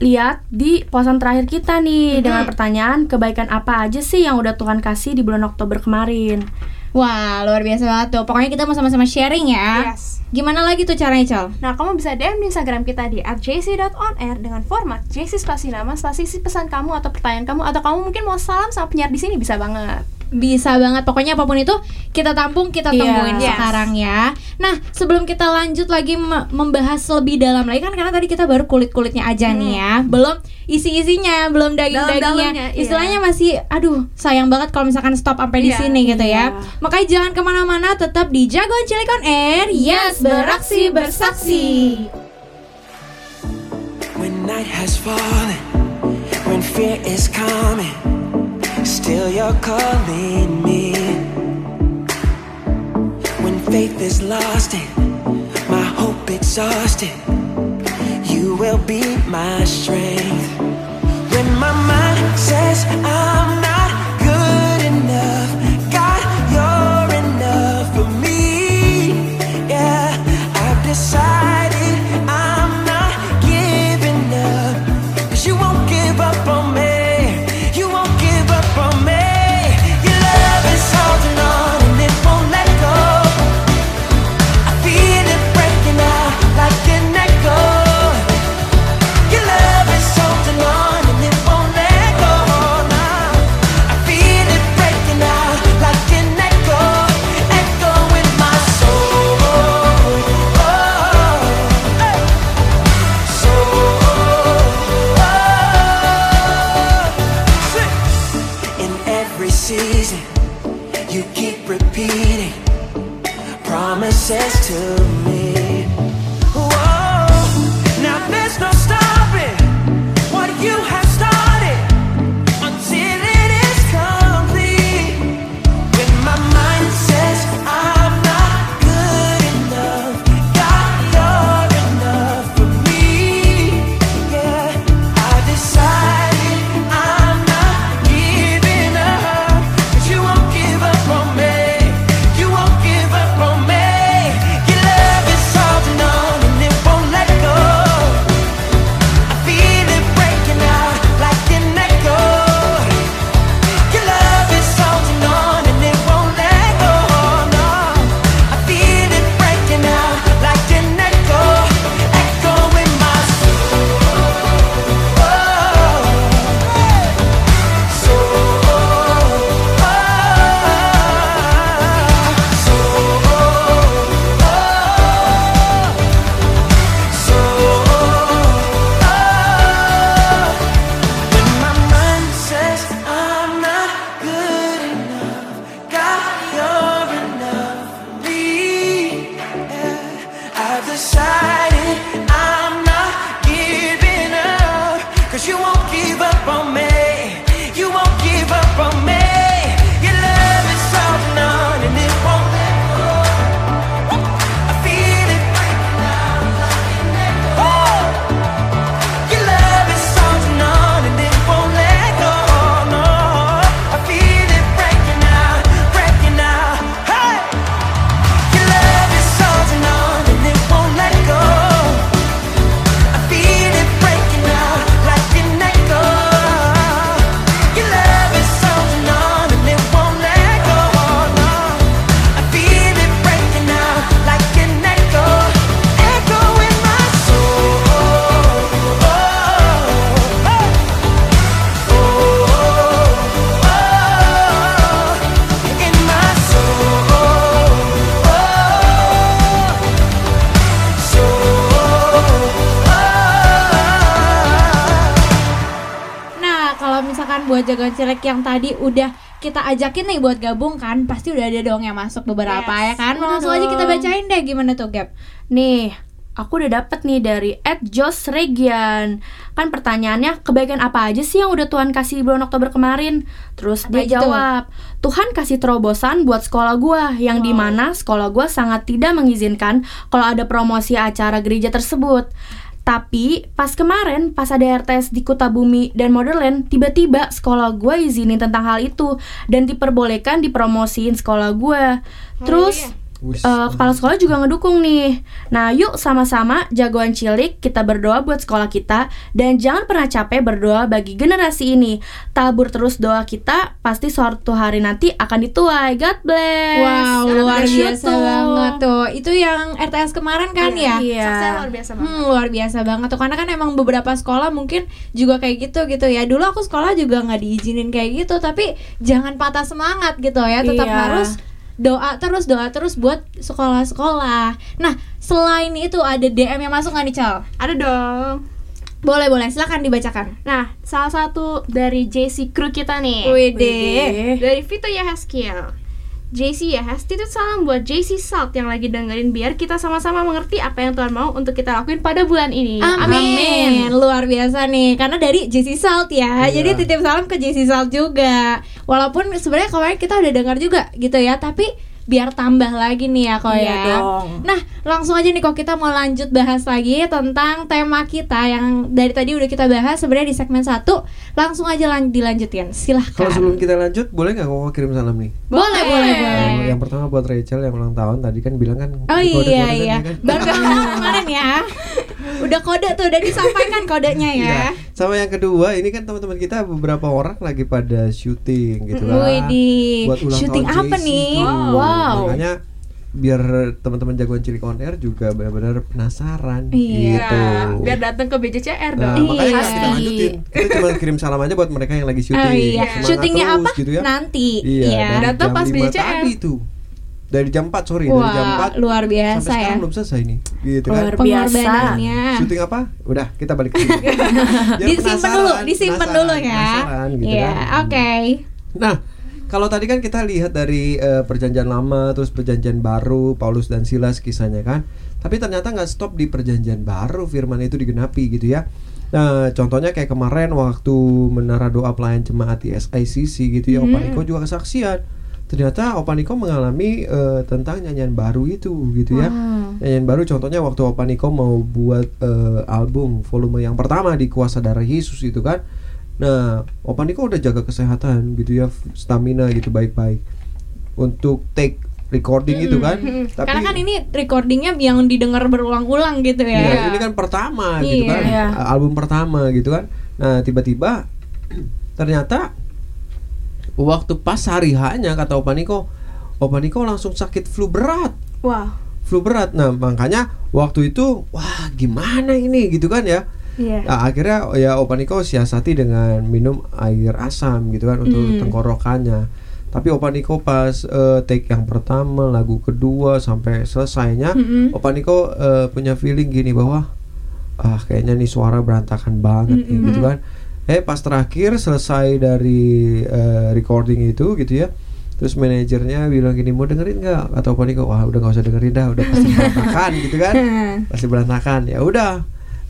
lihat di posan terakhir kita nih dengan pertanyaan kebaikan apa aja sih yang udah Tuhan kasih di bulan Oktober kemarin. Wah luar biasa banget tuh. Pokoknya kita mau sama-sama sharing ya. Yes. Gimana lagi tuh caranya Cal? Nah, kamu bisa DM di Instagram kita di @jc.onair dengan format JC spasi nama, spasi pesan kamu atau pertanyaan kamu atau kamu mungkin mau salam sama penyiar di sini bisa banget. Bisa banget, pokoknya apa pun itu kita tampung, kita tungguin Yes. sekarang ya. Nah, sebelum kita lanjut lagi me- membahas lebih dalam lagi kan karena tadi kita baru kulit-kulitnya aja nih ya, belum isi-isinya, belum Dalam-dalamnya, daging-dagingnya. iya. Istilahnya masih, aduh sayang banget kalau misalkan stop sampai di Iya, sini gitu ya. iya. Makanya jangan ke mana-mana, tetap di Jagoan Cilik on Air. Yes, beraksi bersaksi. When night has fallen, when fear is coming, still you're calling me. When faith is lost and my hope exhausted, you will be my strength. When my mind says I'm jagoan cilik yang tadi udah kita ajakin nih buat gabung kan, pasti udah ada dong yang masuk beberapa ya kan. Langsung aja kita bacain deh gimana tuh Gap. Nih, aku udah dapet nih dari Ed Jos Regian. Kan pertanyaannya, kebaikan apa aja sih yang udah Tuhan kasih di bulan Oktober kemarin? Terus Apa dia tuh? jawab, Tuhan kasih terobosan buat sekolah gua, yang di mana sekolah gua sangat tidak mengizinkan kalau ada promosi acara gereja tersebut. Tapi pas kemarin pas ada RTS di Kuta Bumi dan Motherland tiba-tiba sekolah gue izinin tentang hal itu dan diperbolehkan dipromosiin sekolah gue. Terus Eh, kepala sekolah juga ngedukung nih. Nah, yuk sama-sama jagoan cilik kita berdoa buat sekolah kita dan jangan pernah capek berdoa bagi generasi ini. Tabur terus doa kita, pasti suatu hari nanti akan dituai. God bless. Wow, luar biasa tuh. banget tuh. Itu yang RTS kemarin kan ya? Iya. Luar biasa banget. Hmm, luar biasa banget tuh karena kan emang beberapa sekolah mungkin juga kayak gitu gitu ya. Dulu aku sekolah juga nggak diizinin kayak gitu, tapi jangan patah semangat gitu ya. Tetap Iya. harus doa terus doa terus buat sekolah-sekolah. Nah, selain itu ada DM yang masuk nggak nih Cal? Ada dong. Boleh boleh, silakan dibacakan. Nah, salah satu dari JC Crew kita nih. Wede. Dari Vito Yahaskiel. JC Yahas, titip salam buat JC Salt yang lagi dengerin biar kita sama-sama mengerti apa yang Tuhan mau untuk kita lakuin pada bulan ini. Amin. Luar biasa nih karena dari JC Salt ya. Iya. Jadi titip salam ke JC Salt juga. Walaupun sebenarnya kemarin kita udah dengar juga gitu ya, tapi biar tambah lagi nih ya kok Iya ya. dong. Nah, langsung aja nih kok kita mau lanjut bahas lagi tentang tema kita yang dari tadi udah kita bahas sebenarnya di segmen 1. Langsung aja lan- dilanjutin. Silahkan. Kalau sebelum kita lanjut, boleh nggak kok kirim salam nih? boleh, boleh, boleh. Yang, yang pertama buat Rachel yang ulang tahun tadi kan bilang kan Oh iya kan, iya. ya kan? Baru kemarin ya. Udah kode tuh, udah disampaikan kodenya ya. Iya. Sama yang kedua, ini kan teman-teman kita beberapa orang lagi pada syuting gitu kan. Widih. Buat ulang Syuting tahun apa JC nih? tuh. Wow. Makanya biar teman-teman jagoan cilik on air juga benar-benar penasaran Iya. gitu. Biar datang ke BJCR Nah, dong. makanya nggak Iya. kita lanjutin. Kita cuma kirim salam aja buat mereka yang lagi syuting. Oh iya. Syutingnya terus apa? gitu ya. Nanti. Iya, Iya. Datang jam pas 5 BCR. tadi tuh. Dari jam 4 sorry, dari jam 4 Wah, luar biasa sampai sekarang ya. belum selesai nih. Gitu kan. Luar biasa. Pengorbanannya. Syuting apa? Udah, kita balik ke sini. Disimpan dulu, disimpan dulu ya. gitu Iya, kan. oke. Nah, kalau tadi kan kita lihat dari eh, perjanjian lama terus perjanjian baru Paulus dan Silas kisahnya kan. Tapi ternyata nggak stop di perjanjian baru firman itu digenapi gitu ya. Nah, contohnya kayak kemarin waktu menara doa pelayan jemaat di SICC gitu ya, Hmm. Opa Niko juga kesaksian. Ternyata Opa Niko mengalami eh, tentang nyanyian baru itu gitu ya. Nyanyian baru contohnya waktu Opa Niko mau buat eh, album volume yang pertama di Kuasa Darah Yesus itu kan. Nah, Opa Niko udah jaga kesehatan gitu ya, stamina gitu baik-baik untuk take recording itu kan. Tapi Karena kan ini recordingnya yang didengar berulang-ulang gitu ya. Iya, ini kan pertama gitu Iya. kan, Iya. album pertama gitu kan. Nah tiba-tiba ternyata waktu pas hari hanya kata Opa Niko, Opa Niko langsung sakit flu berat, Wah. flu berat. Nah makanya waktu itu wah gimana ini gitu kan ya. Iya. Nah, akhirnya ya Opa Niko siasati dengan minum air asam gitu kan untuk Hmm. tenggorokannya. Tapi Opa Niko pas eh, take yang pertama, lagu kedua sampai selesainya, Mm-mm. Opa Niko eh, punya feeling gini bahwa ah kayaknya nih suara berantakan banget nih gitu kan. Eh pas terakhir selesai dari eh, recording itu gitu ya. Terus manajernya bilang gini mau dengerin nggak? Atau Opa Niko wah udah nggak usah dengerin dah, udah pasti berantakan gitu kan. Pasti berantakan. Ya udah.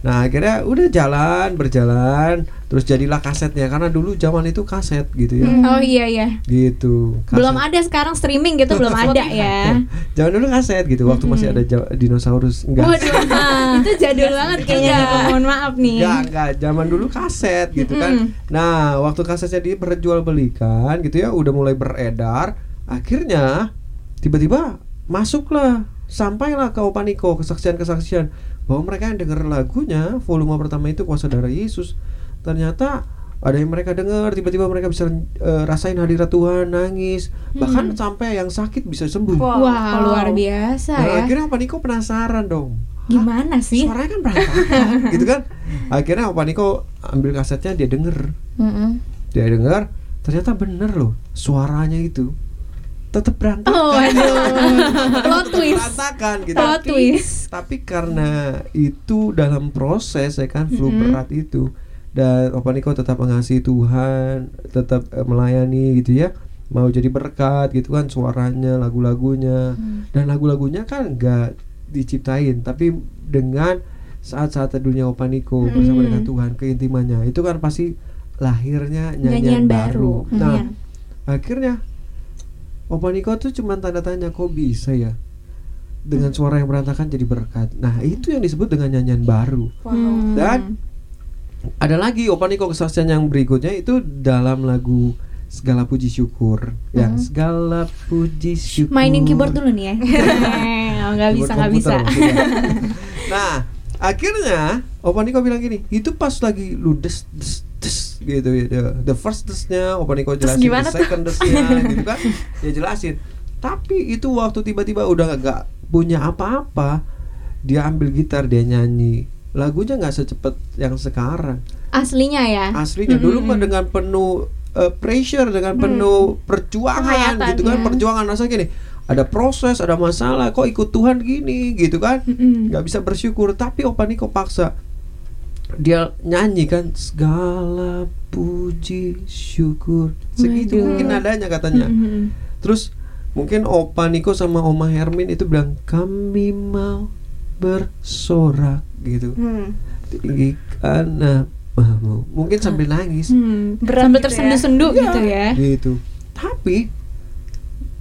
Nah akhirnya udah jalan berjalan terus jadilah kasetnya karena dulu zaman itu kaset gitu ya Oh iya iya. gitu kaset. Belum ada sekarang streaming gitu belum ada ya. zaman dulu kaset gitu waktu masih ada dinosaurus enggak Waduh, itu jadul banget kayaknya. Mohon maaf nih. Enggak, enggak, zaman dulu kaset gitu kan. Nah, waktu kasetnya diperjualbelikan gitu ya, udah mulai beredar, akhirnya tiba-tiba masuklah sampailah ke Opaniko kesaksian-kesaksian bahwa mereka yang denger lagunya volume pertama itu kuasa darah Yesus. Ternyata ada yang mereka dengar tiba-tiba mereka bisa eh, rasain hadirat Tuhan nangis bahkan sampai yang sakit bisa sembuh Wah, luar biasa nah, ya. akhirnya Opaniko penasaran dong Gimana sih? suaranya kan berantakan gitu kan akhirnya Opa Niko ambil kasetnya dia denger Mm-mm. dia denger ternyata bener loh suaranya itu tetap berantakan Oh. Plot twist. berantakan gitu Plot twist. tapi karena itu dalam proses ya kan flu berat itu dan Opa Niko tetap mengasihi Tuhan, tetap eh, melayani gitu ya. Mau jadi berkat gitu kan suaranya, lagu-lagunya. Dan lagu-lagunya kan nggak diciptain tapi dengan saat-saat teduhnya Opa Niko bersama dengan Tuhan, keintimannya. Itu kan pasti lahirnya nyanyian, Nyanyian baru. Nah, Iya. akhirnya Opa Niko tuh cuma tanda tanya kok bisa ya dengan suara yang berantakan jadi berkat. Nah itu yang disebut dengan nyanyian baru. Hmm. Dan ada lagi Opa Niko kesaksian yang berikutnya itu dalam lagu segala puji syukur. Ya segala puji syukur. Mainin keyboard dulu nih ya. Oh, nggak bisa, nggak bisa. nah akhirnya Opa Niko bilang gini itu pas lagi lu des des gitu ya the, the first desnya Opa Niko Terus jelasin the second desnya gitu kan. Ya jelasin. Tapi itu waktu tiba-tiba udah gak punya apa-apa dia ambil gitar dia nyanyi. Lagunya nggak secepat yang sekarang. Aslinya ya. aslinya. Dulu mah dengan penuh uh, pressure dengan penuh perjuangan Penghayatan, gitu kan. Ya. perjuangan rasa gini ada proses ada masalah kok ikut Tuhan gini gitu kan. Nggak bisa bersyukur tapi Opa Niko paksa dia nyanyi kan segala puji syukur. Segitu mungkin nadanya katanya. Mm-mm. terus mungkin Opa Niko sama Oma Hermin itu bilang kami mau bersorak gitu. Hmm. tinggikan namamu mungkin sambil nangis. Hmm. Berat Sambil gitu ya. tersendu-sendu gitu ya. gitu. Tapi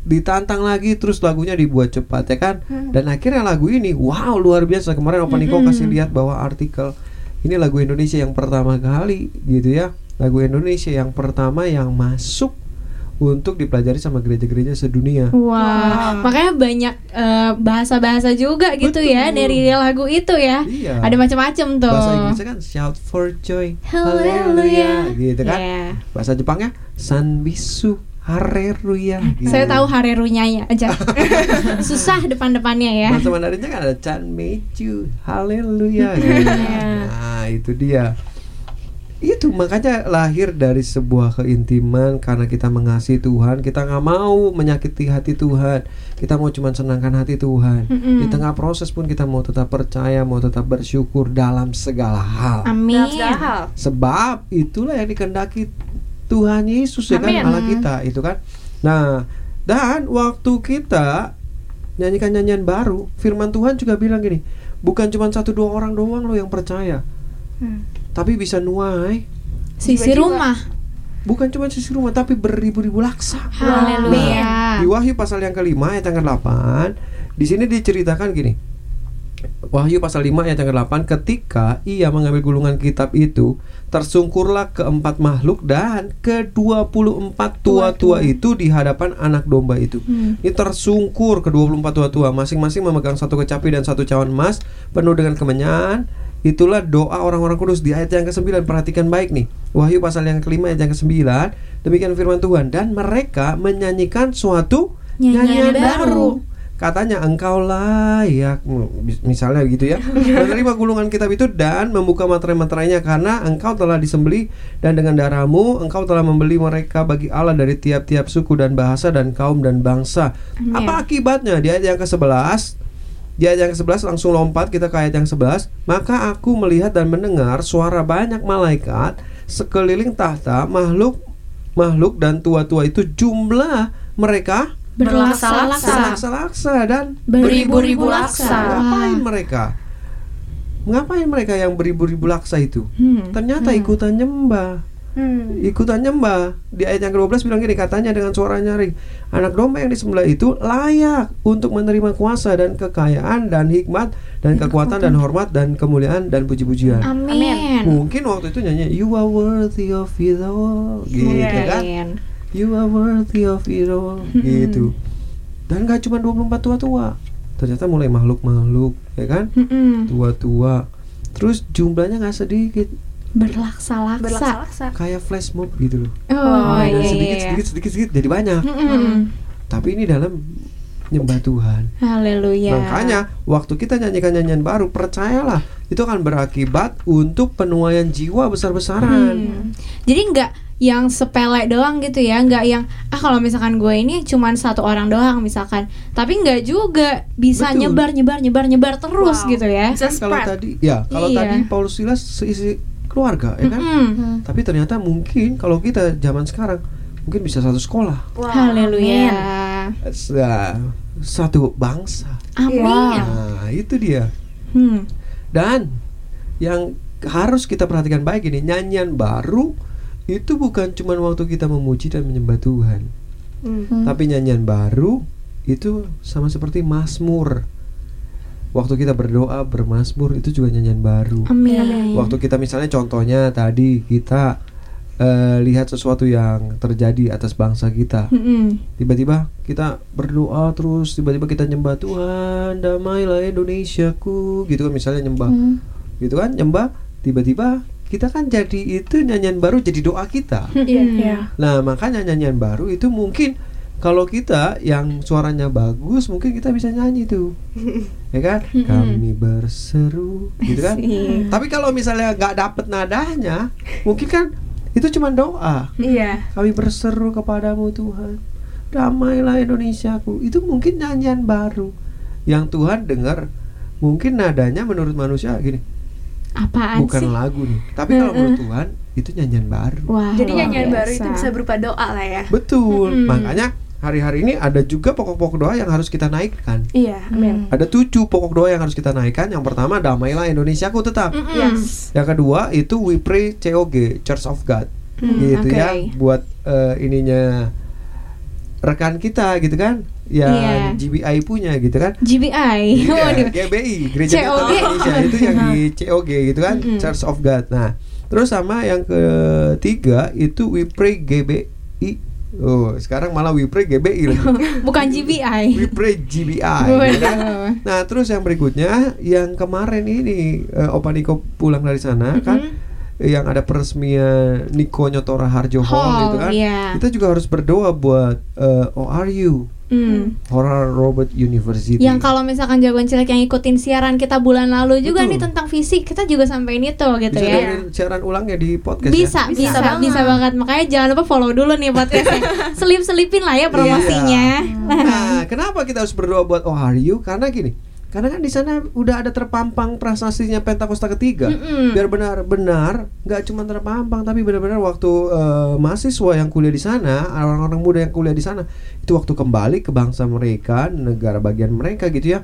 ditantang lagi terus lagunya dibuat cepat ya kan? Dan akhirnya lagu ini wow luar biasa. Kemarin Opa Niko kasih lihat bahwa artikel ini lagu Indonesia yang pertama kali gitu ya lagu Indonesia yang pertama yang masuk untuk dipelajari sama gereja-gereja sedunia Wah, makanya banyak eh, bahasa-bahasa juga gitu ya Betul. dari lagu itu ya. Iya. Ada macam-macam tuh. bahasa Inggrisnya kan shout for joy haleluya gitu kan Iya. bahasa Jepangnya sanbisu hareruya gitu. Saya tahu harerunya ya aja. Susah depan-depannya ya. Bahasa Mandarinnya kan ada Chan Meiju, haleluya. gitu. Nah, itu dia. Itu makanya lahir dari sebuah keintiman karena kita mengasihi Tuhan, kita nggak mau menyakiti hati Tuhan, kita mau cuma senangkan hati Tuhan. Mm-mm. Di tengah proses pun kita mau tetap percaya, mau tetap bersyukur dalam segala hal. Amin. Dalam segala hal. Sebab itulah yang dikehendaki Tuhan Yesus ya kan. Allah kita itu kan. Nah, dan waktu kita nyanyikan nyanyian baru, firman Tuhan juga bilang gini, bukan cuma satu dua orang doang lo yang percaya, Hmm. tapi bisa nuai, Sisi Jiwa-jiwa. rumah. bukan cuma sisi rumah tapi beribu-ribu laksa. Haleluya. Di Wahyu pasal yang kelima ayat yang ke-8 Di sini diceritakan gini Wahyu pasal 5 ayat yang ke-8 Ketika ia mengambil gulungan kitab itu Tersungkurlah keempat makhluk Dan ke-24 tua-tua itu Di hadapan anak domba itu. Ini tersungkur ke-24 tua-tua. Masing-masing memegang satu kecapi dan satu cawan emas Penuh dengan kemenyan. Itulah doa orang-orang kudus. Di ayat yang ke-9 Perhatikan baik nih. Wahyu pasal yang kelima ayat yang ke-9 Demikian firman Tuhan. Dan mereka menyanyikan suatu Nyanyian baru. Katanya engkau layak mis- Misalnya gitu ya. Menerima gulungan kitab itu Dan membuka materai-materainya Karena engkau telah disembeli Dan dengan darahmu Engkau telah membeli mereka bagi Allah Dari tiap-tiap suku dan bahasa Dan kaum dan bangsa. Apa akibatnya? Di ayat yang ke-11 di ayat yang ke-11 langsung lompat kita ke ayat yang 11 Maka aku melihat dan mendengar suara banyak malaikat Sekeliling tahta makhluk Makhluk dan tua-tua itu jumlah mereka Berlaksa-laksa. Laksa-laksa dan Beribu-ribu laksa. Ngapain mereka? Ngapain mereka yang beribu-ribu laksa itu? Hmm. Ternyata ikutan nyembah Hmm. Ikutan nyembah Di ayat yang ke-12 bilang gini Katanya dengan suara nyaring Anak domba yang disembelih itu layak Untuk menerima kuasa dan kekayaan Dan hikmat dan kekuatan dan hormat Dan kemuliaan dan puji-pujian Amin. Mungkin waktu itu nyanyi You are worthy of it all Gitu kan Amin. You are worthy of it all Gitu Dan gak cuma 24 tua-tua Ternyata mulai makhluk-makhluk Ya kan. Tua-tua Terus jumlahnya gak sedikit Berlaksa-laksa. Berlaksa-laksa. Kayak flash mob gitu loh Oh, Ada iya, sedikit, iya, iya. sedikit, sedikit, sedikit Jadi banyak. Tapi ini dalam nyembah Tuhan Haleluya. Makanya waktu kita nyanyikan nyanyian baru Percayalah Itu akan berakibat untuk penuaian jiwa besar-besaran Hmm. Jadi nggak yang sepele doang gitu ya, nggak yang ah kalau misalkan gue ini cuman satu orang doang misalkan, tapi nggak juga bisa Betul. nyebar nyebar nyebar nyebar terus Wow. gitu ya. Bisa Kan kalau spread. tadi ya kalau Iya. tadi Paulus Silas seisi keluarga ya kan Mm-mm. tapi ternyata mungkin kalau kita zaman sekarang mungkin bisa satu sekolah Haleluya. Sa- satu bangsa Amin. nah itu dia Hmm. dan yang harus kita perhatikan baik ini nyanyian baru itu bukan cuma waktu kita memuji dan menyembah Tuhan. Tapi nyanyian baru itu sama seperti Mazmur. Waktu kita berdoa bermasmur itu juga nyanyian baru. Amin. waktu kita misalnya contohnya tadi kita eh, lihat sesuatu yang terjadi atas bangsa kita. Mm-mm. tiba-tiba kita berdoa terus tiba-tiba kita nyembah Tuhan damailah Indonesiaku gitu kan misalnya nyembah. Gitu kan nyembah tiba-tiba kita kan jadi itu nyanyian baru jadi doa kita. Iya. nah makanya nyanyian baru itu mungkin kalau kita yang suaranya bagus mungkin kita bisa nyanyi tuh. Ya kan? Kami berseru gitu kan? Tapi kalau misalnya nggak dapet nadanya mungkin kan itu cuma doa. Iya. kami berseru kepadamu Tuhan. Damailah Indonesiaku. Itu mungkin nyanyian baru yang Tuhan dengar. Mungkin nadanya menurut manusia gini Apaan bukan sih? lagu nih tapi kalau menurut Tuhan itu nyanyian baru Wah, Jadi nyanyian baru itu biasa. bisa berupa doa lah ya. betul Mm-mm. makanya hari-hari ini ada juga pokok-pokok doa yang harus kita naikkan Iya, amin. ada tujuh pokok doa yang harus kita naikkan yang pertama damailah Indonesiaku tetap Mm-mm. Yes. yang kedua itu we pray COG Church of God gitu oke. ya buat eh, ininya rekan kita gitu kan yang Iya. GBI punya gitu kan GBI. Waduh. GBI Gereja COG. Indonesia itu yang di COG gitu kan Mm-mm. Church of God nah terus sama yang ketiga itu we pray GBI oh sekarang malah we pray GBI lagi Bukan GBI. we pray GBI gitu kan? Nah, terus yang berikutnya yang kemarin ini eh, Opa Niko pulang dari sana kan yang ada peresmian Niko Nyotora Harjo Hall Hall, gitu kan. iya. Kita juga harus berdoa buat eh, ORU Hmm. Oral Robert University. Yang kalau misalkan jagoan cilik yang ikutin siaran kita bulan lalu juga Betul. nih tentang fisik, kita juga sampein itu gitu bisa ya. dengerin siaran ulangnya di podcast Bisa, ya. bisa, Bisa bisa, banget. banget. Makanya jangan lupa follow dulu nih podcastnya. Selip-selipin lah ya promosinya. Nah, kenapa kita harus berdoa buat ORU? Karena gini, karena kan di sana udah ada terpampang prasasinya Pentakosta ketiga. Mm-mm. Biar benar-benar nggak cuma terpampang, tapi benar-benar waktu eh, mahasiswa yang kuliah di sana, orang-orang muda yang kuliah di sana, itu waktu kembali ke bangsa mereka, negara bagian mereka gitu ya,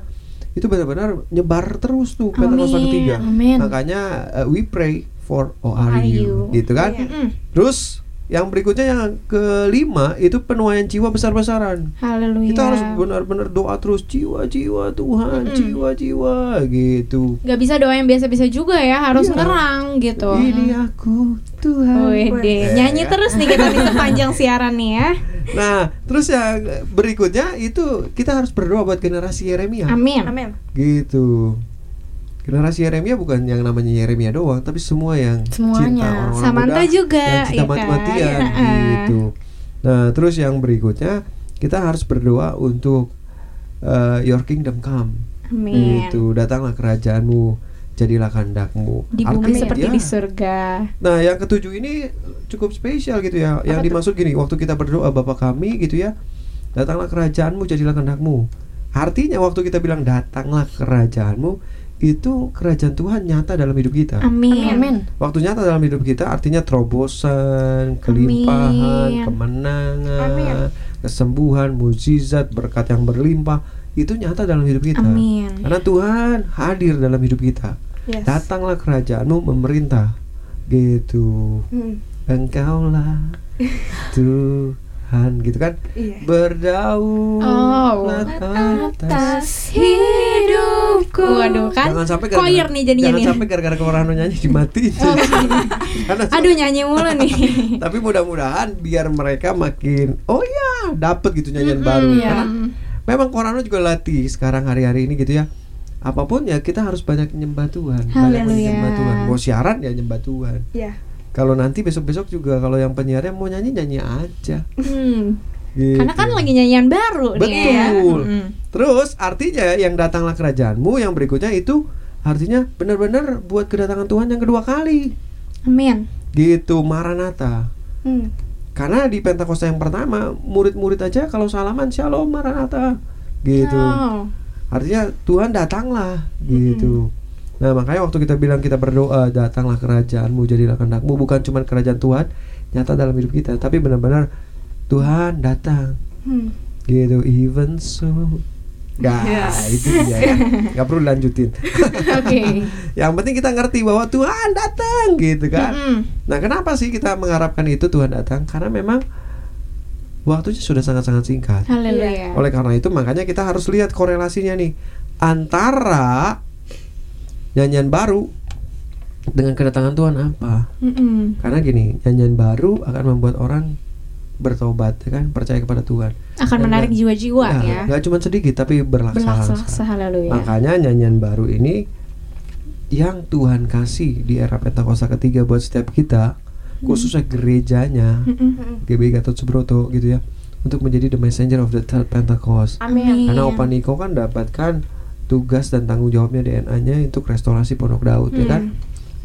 itu benar-benar nyebar terus tuh Pentakosta ketiga. amin. Makanya eh, we pray for ORU, ORU. gitu kan. Mm-mm. Terus yang berikutnya yang kelima itu penuaian jiwa besar-besaran. Haleluya. Kita harus benar-benar doa terus jiwa-jiwa Tuhan, jiwa-jiwa gitu. Gak bisa doa yang biasa-biasa juga ya, harus Iya. ngerang gitu. Ini aku Tuhan. Wede, nyanyi terus nih kita di sepanjang siaran nih ya. Nah, terus yang berikutnya itu kita harus berdoa buat generasi Yeremia. Amin. Amin. Gitu. Generasi Yeremia bukan yang namanya Yeremia doang, tapi semua yang Semuanya. cinta orang-orang Samantha muda, juga, yang cinta ya kan? mati-matian Heeh. gitu. Nah, terus yang berikutnya kita harus berdoa untuk uh, Your Kingdom Come. Amin. Itu datanglah kerajaanmu, jadilah kehendakmu. Di bumi Artinya- seperti ya. di surga. Nah, yang ketujuh ini cukup spesial gitu ya. yang dimaksud gini, waktu kita berdoa Bapa kami gitu ya, datanglah kerajaanmu, jadilah kehendakmu. Artinya waktu kita bilang datanglah kerajaanmu, itu kerajaan Tuhan nyata dalam hidup kita. Amin. Amin. Waktu nyata dalam hidup kita artinya terobosan, kelimpahan, Amin. kemenangan, kesembuhan, mukjizat, berkat yang berlimpah, itu nyata dalam hidup kita. Amin. Karena Tuhan hadir dalam hidup kita. Yes. Datanglah kerajaanmu memerintah. Gitu. Hmm. Engkaulah Tuhan gitu kan Iya. berdaulat Oh, atas hidupku. Waduh kan. jangan sampai choir nih jadinya jangan nih. sampai gara-gara Korano nyanyi dimatiin Karena Aduh nyanyi mulu nih. tapi mudah-mudahan biar mereka makin oh ya dapet gitu nyanyian Mm-mm, baru iya. karena memang Korano juga latih sekarang hari-hari ini gitu ya apa pun ya kita harus banyak nyembah Tuhan banyak Haleluya. nyembah Tuhan mau siaran ya nyembah Tuhan Iya. kalau nanti besok-besok juga kalau yang penyiarnya mau nyanyi nyanyi aja Hmm. Gitu. Karena kan lagi nyanyian baru nih ya. Betul. Terus artinya yang datanglah kerajaanmu yang berikutnya itu artinya benar-benar buat kedatangan Tuhan yang kedua kali. Amin. Gitu Maranatha. Hmm. Karena di Pentakosta yang pertama murid-murid aja kalau salaman Shalom Maranatha. Gitu. Oh. Artinya Tuhan datanglah gitu. Nah makanya waktu kita bilang kita berdoa datanglah kerajaanmu jadilah kehendakmu bukan cuma kerajaan Tuhan nyata dalam hidup kita tapi benar-benar Tuhan datang Hmm. gitu even so Nah, itu dia ya. Gak perlu lanjutin. Oke. Yang penting kita ngerti bahwa Tuhan datang gitu kan. Mm-mm. Nah, kenapa sih kita mengharapkan itu Tuhan datang? Karena memang waktunya sudah sangat-sangat singkat. Haleluya. Oleh karena itu makanya kita harus lihat korelasinya nih antara nyanyian baru dengan kedatangan Tuhan apa? Mm-mm. Karena gini, nyanyian baru akan membuat orang bertobat, ya kan, percaya kepada Tuhan. Akan Dan menarik jiwa-jiwa Nah, ya. nggak cuma sedikit tapi berlaksa-laksa. Berlaksa haleluya. Makanya nyanyian baru ini yang Tuhan kasih di era Pentakosta ketiga buat setiap kita, khususnya gerejanya. GBI Gatot Subroto gitu ya, untuk menjadi the messenger of the third Pentecost. Amin. Karena Opa Niko kan dapatkan tugas dan tanggung jawabnya DNA-nya untuk restorasi Pondok Daud ya kan.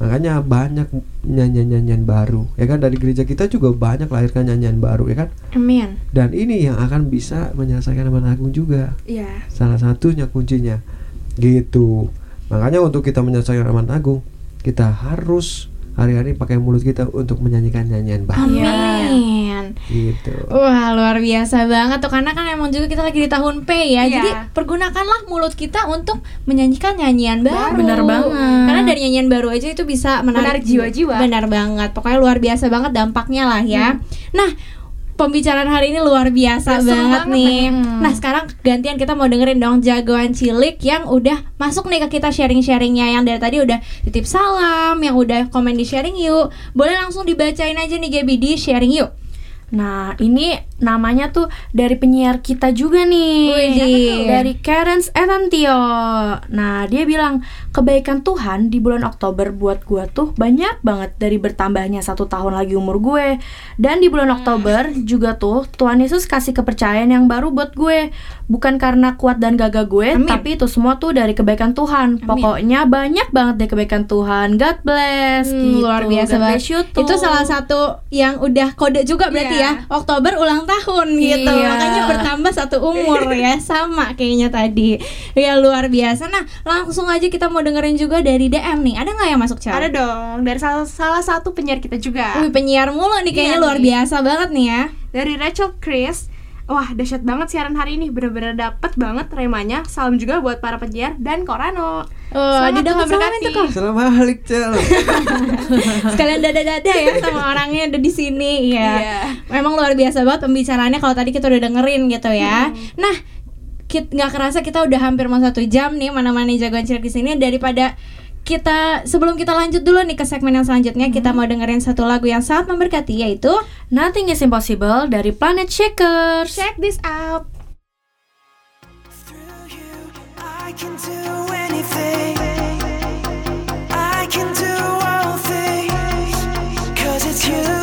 Makanya banyak nyanyian-nyanyian baru ya kan dari gereja kita juga banyak lahirkan nyanyian baru ya kan. Amin. Dan ini yang akan bisa menyelesaikan amanat agung juga. Iya. Salah satunya kuncinya gitu. Makanya untuk kita menyelesaikan amanat agung, kita harus hari-hari pakai mulut kita untuk menyanyikan nyanyian baru. Amin. Gitu. Wah luar biasa banget tuh karena kan emang juga kita lagi di tahun P ya. Iya. Jadi pergunakanlah mulut kita untuk menyanyikan nyanyian baru. Bener banget. Karena dari nyanyian baru aja itu bisa menarik, jiwa-jiwa. Benar banget. Pokoknya luar biasa banget dampaknya lah ya. Nah pembicaraan hari ini luar biasa Ya, banget, banget nih. nih. Nah sekarang gantian kita mau dengerin dong jagoan cilik yang udah masuk nih ke kita sharing-sharingnya. Yang dari tadi udah titip salam, yang udah komen di sharing yuk. Boleh langsung dibacain aja nih Gaby di sharing yuk Nah, ini namanya tuh dari penyiar kita juga nih. Widih. Dari Karens Etantio. Nah, dia bilang kebaikan Tuhan di bulan Oktober buat gua tuh banyak banget dari bertambahnya satu tahun lagi umur gue. Dan di bulan Oktober juga tuh Tuhan Yesus kasih kepercayaan yang baru buat gue. Bukan karena kuat dan gagah gue, Amin. tapi itu semua tuh dari kebaikan Tuhan. Pokoknya banyak banget deh kebaikan Tuhan. God bless. Hmm, gitu. luar biasa God banget. bless you tuh. Itu salah satu yang udah kode juga berarti Iya. ya. Oktober ulang tahun gitu. Iya. Makanya bertambah satu umur ya. Sama kayaknya tadi. Ya luar biasa. Nah, langsung aja kita mau dengerin juga dari DM nih. Ada nggak yang masuk chat? Ada dong dari salah, salah satu penyiar kita juga. Wih, penyiar mulu nih kayaknya Iya luar nih. biasa banget nih ya. Dari Rachel Chris Wah dahsyat banget siaran hari ini Bener-bener dapet banget remanya Salam juga buat para penyiar dan Korano Oh, Selamat Tuhan berkati. tuh kok. Selamat balik, Cel. Sekalian dada-dada ya sama orangnya ada di sini ya. Iya. Memang luar biasa banget pembicaraannya kalau tadi kita udah dengerin gitu ya. Nah, kit nggak kerasa kita udah hampir mau satu jam nih mana-mana jagoan cilik di sini daripada kita sebelum kita lanjut dulu nih ke segmen yang selanjutnya kita mau dengerin satu lagu yang sangat memberkati yaitu Nothing is impossible dari Planet Shakers. Check this out Through you, I can do anything. I can do all things. Cause it's you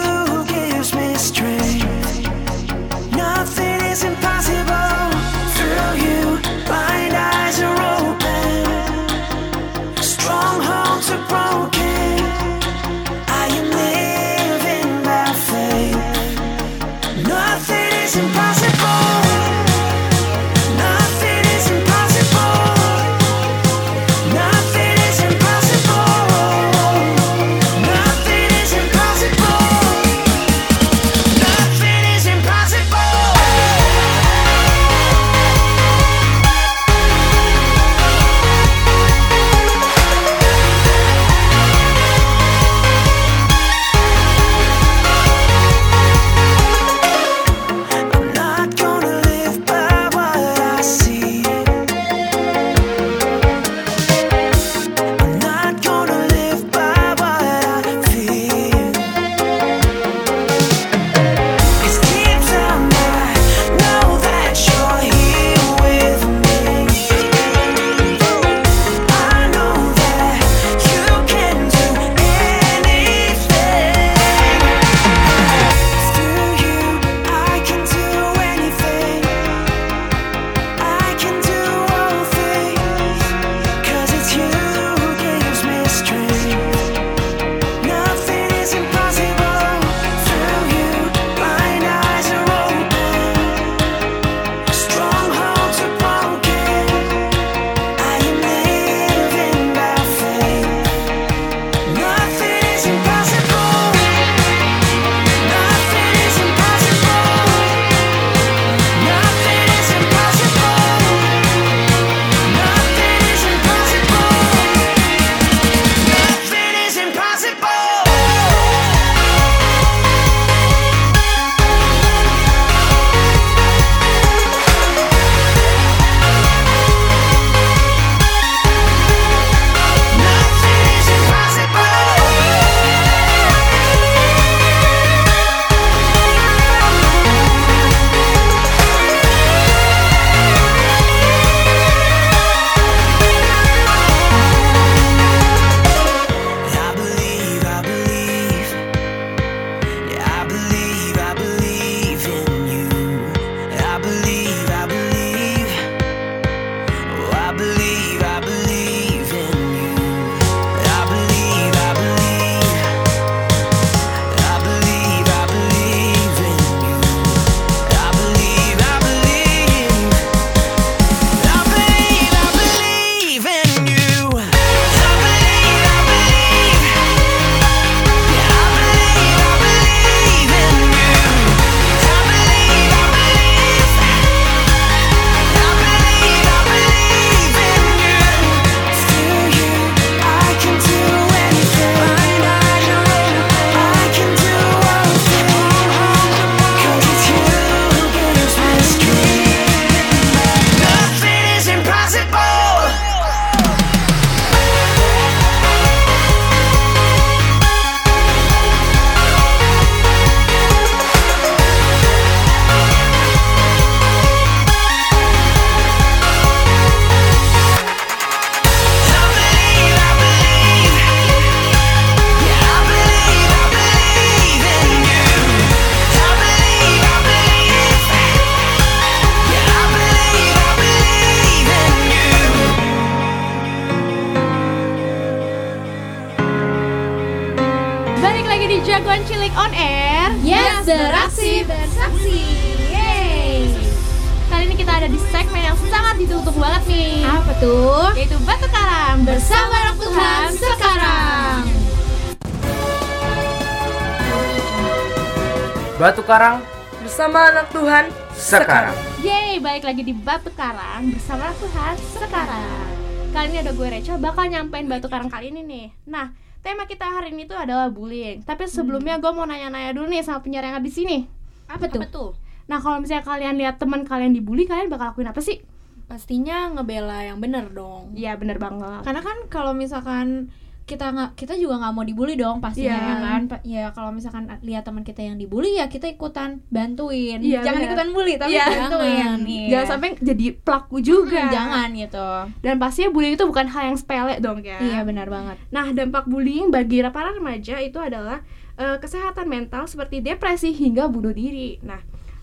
Karang Bersama anak Tuhan sekarang. Yeay, balik lagi di Batu Karang bersama Tuhan sekarang. Kali ini ada gue Recha bakal nyampein Batu Karang kali ini nih. Nah, tema kita hari ini tuh adalah bullying. Tapi sebelumnya gue mau nanya-nanya dulu nih sama penyiar yang ada di sini. Apa tuh? tuh? Nah, kalau misalnya kalian lihat teman kalian dibully, kalian bakal lakuin apa sih? Pastinya ngebela yang bener dong. Iya, bener banget. Karena kan kalau misalkan kita nggak kita juga nggak mau dibully dong pastinya Iya. ya kan Pa- ya kalau misalkan lihat teman kita yang dibully ya kita ikutan bantuin Iya, jangan benar. ikutan bully tapi Iya. bantuin Jangan. Iya. Jangan sampai jadi pelaku juga. Hmm, jangan gitu Dan pastinya bullying itu bukan hal yang sepele dong ya. iya benar banget Nah, dampak bullying bagi para remaja itu adalah eh, kesehatan mental seperti depresi hingga bunuh diri. Nah,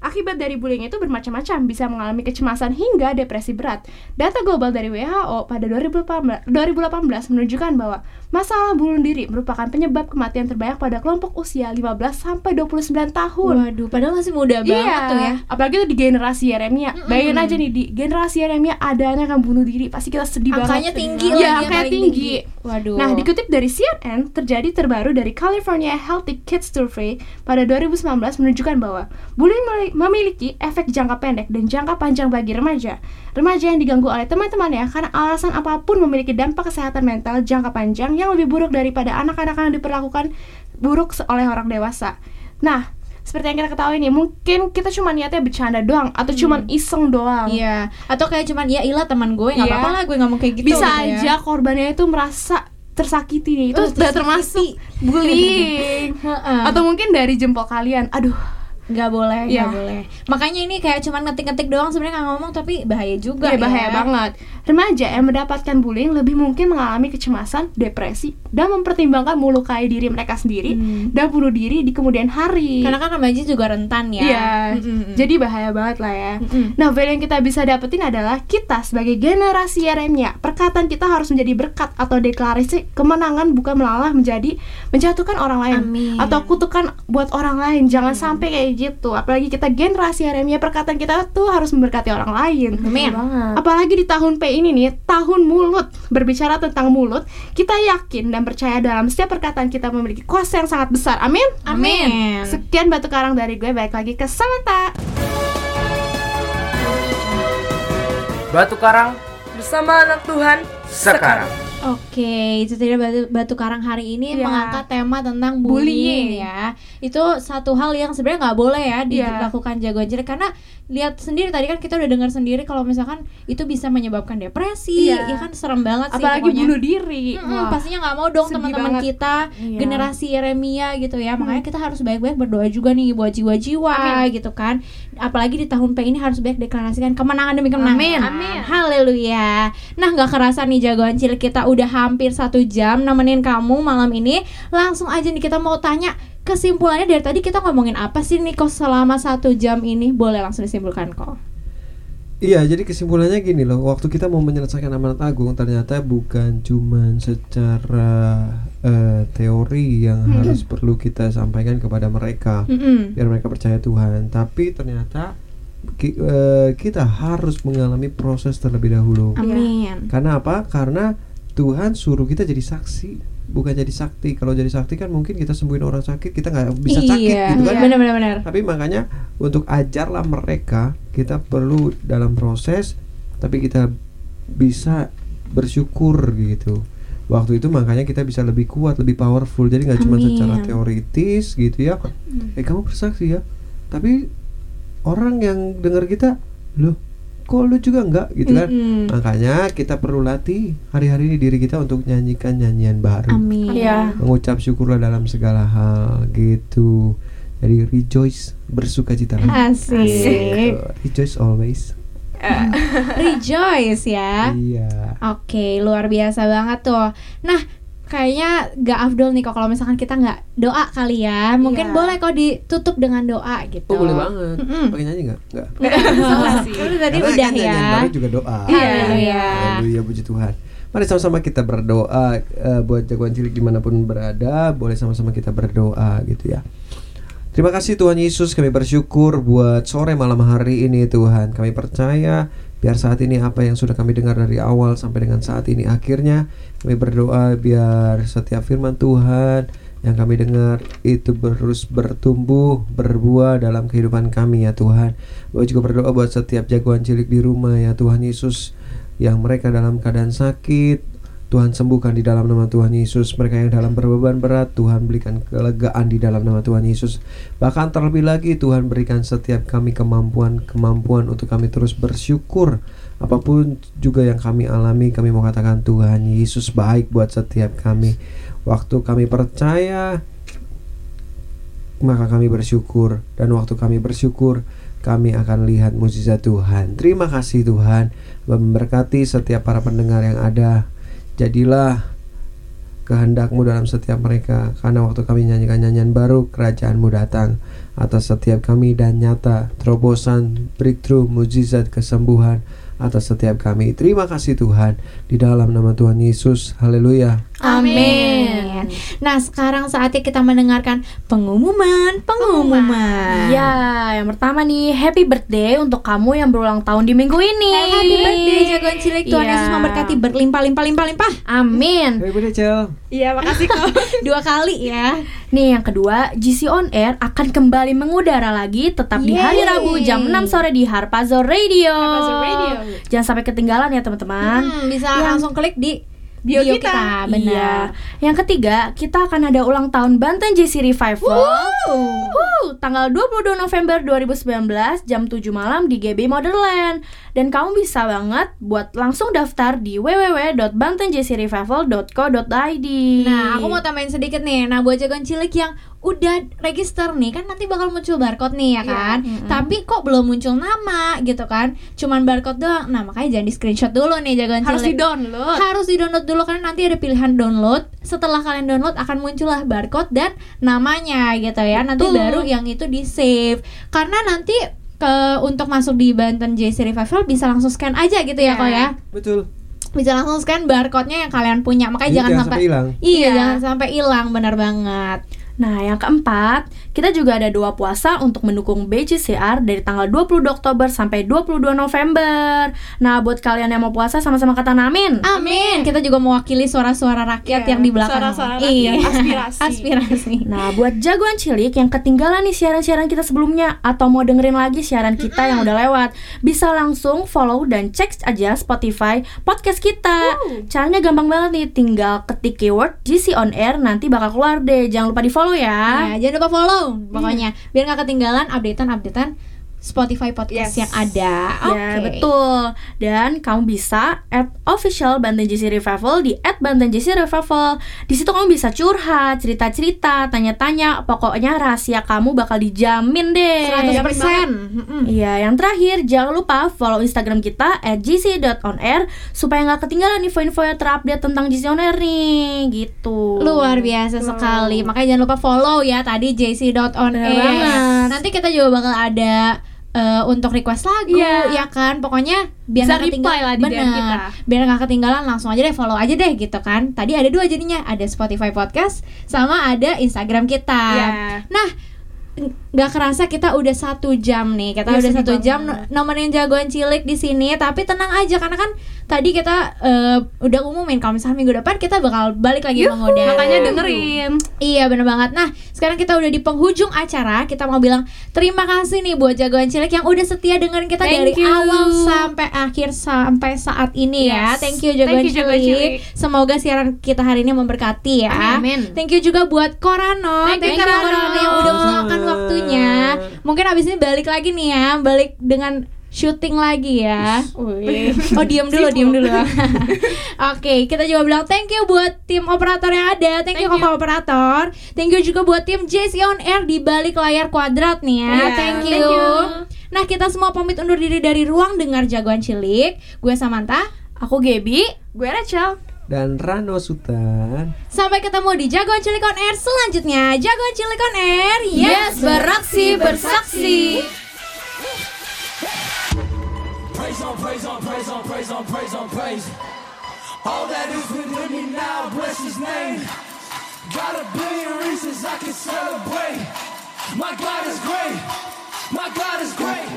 akibat dari bullying itu bermacam-macam, bisa mengalami kecemasan hingga depresi berat. Data global dari WHO pada 2018, 2018 menunjukkan bahwa masalah bunuh diri merupakan penyebab kematian terbanyak pada kelompok usia 15 sampai 29 tahun. waduh padahal masih muda banget tuh ya apalagi tuh di generasi Yeremia. Bayangin aja nih di generasi Yeremia ada anak yang bunuh diri, pasti kita sedih angkanya banget. tinggi Iya, lagi yang angkanya paling tinggi. waduh Nah, dikutip dari CNN, terjadi terbaru dari California Healthy Kids Survey pada 2019 menunjukkan bahwa bullying memiliki efek jangka pendek dan jangka panjang bagi remaja. Remaja yang diganggu oleh teman-temannya karena alasan apa pun memiliki dampak kesehatan mental jangka panjang yang lebih buruk daripada anak-anak yang diperlakukan buruk oleh orang dewasa. Nah, seperti yang kita ketahui nih, mungkin kita cuma niatnya bercanda doang atau cuma iseng doang. iya atau kayak cuman ya ilah teman gue nggak Iya. apa-apa lah gue ngomong kayak gitu bisa gitu ya. aja korbannya itu merasa tersakiti nih itu Oh, udah termasuk bullying atau mungkin dari jempol kalian aduh nggak boleh nggak Iya. boleh makanya ini kayak cuman ngetik-ngetik doang sebenarnya nggak ngomong tapi bahaya juga Iya, bahaya ya. banget remaja yang mendapatkan bullying lebih mungkin mengalami kecemasan depresi dan mempertimbangkan melukai diri mereka sendiri Hmm. dan bunuh diri di kemudian hari karena kan remaja juga rentan ya Iya, Mm-mm. jadi bahaya banget lah ya. Mm-mm. Nah, value yang kita bisa dapetin adalah kita sebagai generasi Yeremia, perkataan kita harus menjadi berkat atau deklarasi kemenangan bukan malah menjadi menjatuhkan orang lain Amin. atau kutukan buat orang lain. Jangan sampai kayak gitu. Apalagi kita generasi Yeremia, perkataan kita tuh harus memberkati orang lain. Amin. Apalagi di tahun P ini nih, tahun mulut. Berbicara tentang mulut, kita yakin dan percaya dalam setiap perkataan kita memiliki kuasa yang sangat besar. Amin. Amin. Sekian batu karang dari gue, balik lagi ke Samantha. Batu Karang Bersama anak Tuhan sekarang. Oke, itu tadi batu, batu karang hari ini Iya. mengangkat tema tentang Bullying. bullying, ya. Itu satu hal yang sebenarnya nggak boleh ya Iya. dilakukan jagoan jelek karena lihat sendiri tadi kan kita udah dengar sendiri kalau misalkan itu bisa menyebabkan depresi, Iya. ya kan serem banget sih Apalagi pokoknya. bunuh diri. Mm-mm, Wah. pastinya nggak mau dong teman-teman kita Iya. generasi Yeremia gitu ya makanya kita harus baik-baik berdoa juga nih buat jiwa-jiwa gitu kan apalagi di tahun P ini harus baik deklarasikan kemenangan demi kemenangan Amin. Amin. haleluya nah nggak kerasa nih jagoan cilik kita udah hampir satu jam nemenin kamu malam ini langsung aja nih kita mau tanya kesimpulannya dari tadi kita ngomongin apa sih nih kok selama satu jam ini boleh langsung disimpulkan kok Iya, jadi kesimpulannya gini loh. Waktu kita mau menyelesaikan amanat agung, ternyata bukan cuman secara eh, teori yang harus perlu kita sampaikan kepada mereka, Mm-mm. biar mereka percaya Tuhan. Tapi ternyata ki- eh, kita harus mengalami proses terlebih dahulu. amin Karena apa? Karena Tuhan suruh kita jadi saksi, bukan jadi sakti. Kalau jadi sakti kan mungkin kita sembuhin orang sakit, kita nggak bisa sakit iya gitu kan? benar-benar benar Tapi makanya untuk ajarlah mereka kita perlu dalam proses tapi kita bisa bersyukur gitu. Waktu itu makanya kita bisa lebih kuat, lebih powerful. Jadi nggak cuma secara teoritis gitu ya. Eh kamu bersaksi ya. Tapi orang yang dengar kita, loh, kok lu juga enggak? Gitu kan? Mm-mm. Makanya kita perlu latih hari-hari ini diri kita untuk nyanyikan nyanyian baru. Amin. Iya. mengucap syukurlah dalam segala hal gitu. Jadi rejoice bersukacita asik. Rejoice always. Rejoice ya. Iya. Oke, luar biasa banget tuh. Nah, kayaknya gak afdol nih kok kalau misalkan kita nggak doa kali ya. Mungkin Iya. boleh kok ditutup dengan doa gitu. oh boleh banget Mm-mm. pakai nyanyi nggak nggak Kan tadi Karena udah kan ya. nyanyian baru juga doa Iya, iya. Haleluya puji Tuhan Mari sama-sama kita berdoa eh, buat jagoan cilik di mana pun berada, boleh sama-sama kita berdoa gitu ya. Terima kasih Tuhan Yesus, kami bersyukur buat sore malam hari ini Tuhan. Kami percaya biar saat ini apa yang sudah kami dengar dari awal sampai dengan saat ini akhirnya kami berdoa biar setiap firman Tuhan yang kami dengar itu terus bertumbuh, berbuah dalam kehidupan kami ya Tuhan. Kami juga berdoa buat setiap jagoan cilik di rumah ya Tuhan Yesus yang mereka dalam keadaan sakit Tuhan sembuhkan di dalam nama Tuhan Yesus. Mereka yang dalam berbeban berat Tuhan berikan kelegaan di dalam nama Tuhan Yesus. Bahkan terlebih lagi Tuhan berikan setiap kami kemampuan-kemampuan Untuk kami terus bersyukur. Apa pun juga yang kami alami Kami mau katakan Tuhan Yesus baik buat setiap kami. Waktu kami percaya Maka kami bersyukur. Dan waktu kami bersyukur kami akan lihat mukjizat Tuhan. Terima kasih Tuhan memberkati setiap para pendengar yang ada. Jadilah kehendakmu dalam setiap mereka karena waktu kami nyanyikan nyanyian baru kerajaanmu datang atas setiap kami dan nyata terobosan breakthrough mujizat kesembuhan atas setiap kami. Terima kasih Tuhan di dalam nama Tuhan Yesus. Haleluya Amin. Nah, sekarang saatnya kita mendengarkan pengumuman, pengumuman. Ya, yang pertama nih, happy birthday untuk kamu yang berulang tahun di minggu ini. Happy birthday jagoan cilik Tuhan Iya. Yesus memberkati berlimpah-limpah-limpah-limpah. Amin. Happy birthday, Cel. Iya, makasih kok. Dua kali ya. Nih yang kedua, GC On Air akan kembali mengudara lagi tetap di hari. Rabu jam 6 sore di Harpazo Radio. Harpazo Radio. Jangan sampai ketinggalan ya teman-teman. Hmm, bisa Yang- langsung klik di Bio bio, kita. kita. Benar. Iya. Yang ketiga, kita akan ada ulang tahun Banten JC Revival. Wuh, tanggal 22 November 2019 jam 7 malam di GB Motherland. Dan kamu bisa banget buat langsung daftar di www.bantenjcrevival.co.id. Nah, aku mau tambahin sedikit nih. Nah, buat jagoan cilik yang udah register nih, kan nanti bakal muncul barcode nih ya kan. Tapi kok belum muncul nama gitu kan? Cuman barcode doang. Nah, makanya jangan di screenshot dulu nih jagoan Harus cilik. di-download. Harus di-download dulu karena nanti ada pilihan download. Setelah kalian download akan muncullah barcode dan namanya gitu ya. Nanti Betul. baru yang itu di-save. Karena nanti ke untuk masuk di Banten JC Revival bisa langsung scan aja gitu ya Ya. kok ya betul bisa langsung scan barcode-nya yang kalian punya makanya Jadi jangan, jangan sampai, sampai hilang. iya Iya. jangan sampai hilang benar banget Nah, yang keempat, kita juga ada dua puasa untuk mendukung BJCR dari tanggal 20 Oktober sampai 22 November. Nah, buat kalian yang mau puasa sama-sama kata amin. amin kita juga mewakili suara-suara rakyat Iya, yang di belakang suara-suara rakyat, Iya. aspirasi. aspirasi Nah, buat jagoan cilik yang ketinggalan nih siaran-siaran kita sebelumnya atau mau dengerin lagi siaran kita yang udah lewat, bisa langsung follow dan cek aja Spotify podcast kita. Caranya gampang banget nih, tinggal ketik keyword GC on air nanti bakal keluar deh. Jangan lupa di follow ya. Nah, jangan lupa follow pokoknya. Biar nggak ketinggalan updatean-updatean Spotify podcast Yes. yang ada. Oke. Ya betul Dan kamu bisa Add official Banten JC Revival Di add Banten JC Revival Di situ kamu bisa curhat Cerita-cerita Tanya-tanya Pokoknya rahasia kamu bakal dijamin deh 100%. Mm-mm. Iya, yang terakhir jangan lupa follow Instagram kita at gc.onair supaya nggak ketinggalan info-info yang terupdate tentang GC On Air nih, gitu. Luar biasa sekali. Makanya jangan lupa follow ya tadi jc.on Bener banget. Nanti kita juga bakal ada eh, untuk request lagu Iya. ya kan. Pokoknya biar nggak ketinggalan lah di Bener. kita. Biar nggak ketinggalan langsung aja deh follow aja deh gitu kan. Tadi ada dua jadinya, ada Spotify podcast sama ada Instagram kita. Iya. Nah, nggak kerasa kita udah satu jam nih kita Iya, udah satu jam banget. nemenin jagoan cilik di sini tapi tenang aja karena kan tadi kita eh, udah umumin kalau misalnya minggu depan kita bakal balik lagi mengudara Makanya dengerin. Iya bener banget Nah sekarang kita udah di penghujung acara Kita mau bilang terima kasih nih buat jagoan cilik Yang udah setia dengerin kita Thank dari you. awal sampai akhir Sampai saat ini ya Yes. Thank you jagoan Thank you, jagoan cilik. cilik. Semoga siaran kita hari ini memberkati ya Amin. Thank you juga buat Korano Thank you, Korano. Yang udah meluangkan Sama-sama. Waktunya Mungkin abis ini balik lagi nih ya Balik dengan syuting lagi ya. Wih. Oh diam dulu, diam dulu. Oke, kita juga bilang thank you buat tim operator yang ada. Thank, you Thank kakak operator. Thank you juga buat tim JC on Air di balik layar kuadrat nih ya. Iya, thank, thank you. you. Nah kita semua pamit undur diri dari ruang dengar jagoan cilik. Gue Samantha. Aku Gebi. Gue Rachel. Dan Rano Sultan. Sampai ketemu di jagoan cilik on air selanjutnya. Jagoan cilik on air. Yes, beraksi bersaksi. Praise on, praise on, praise on, praise on, praise on, praise. All that is within me now, bless his name. Got a billion reasons I can celebrate. My God is great. My God is great.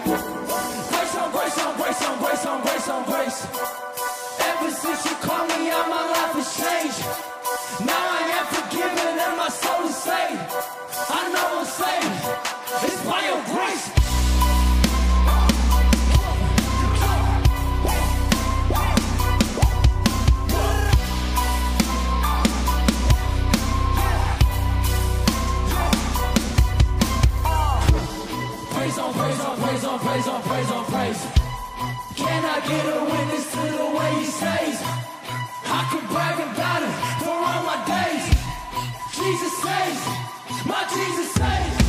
Grace on grace on grace on grace on grace on grace. Ever since you called me out, my life has changed. Now I am forgiven and my soul is saved. I know I'm saved. It's by your grace. Praise on praise on praise on praise on praise on praise. Can I get a witness to the way he saves? I can brag about it for all my days. Jesus saves, my Jesus saves.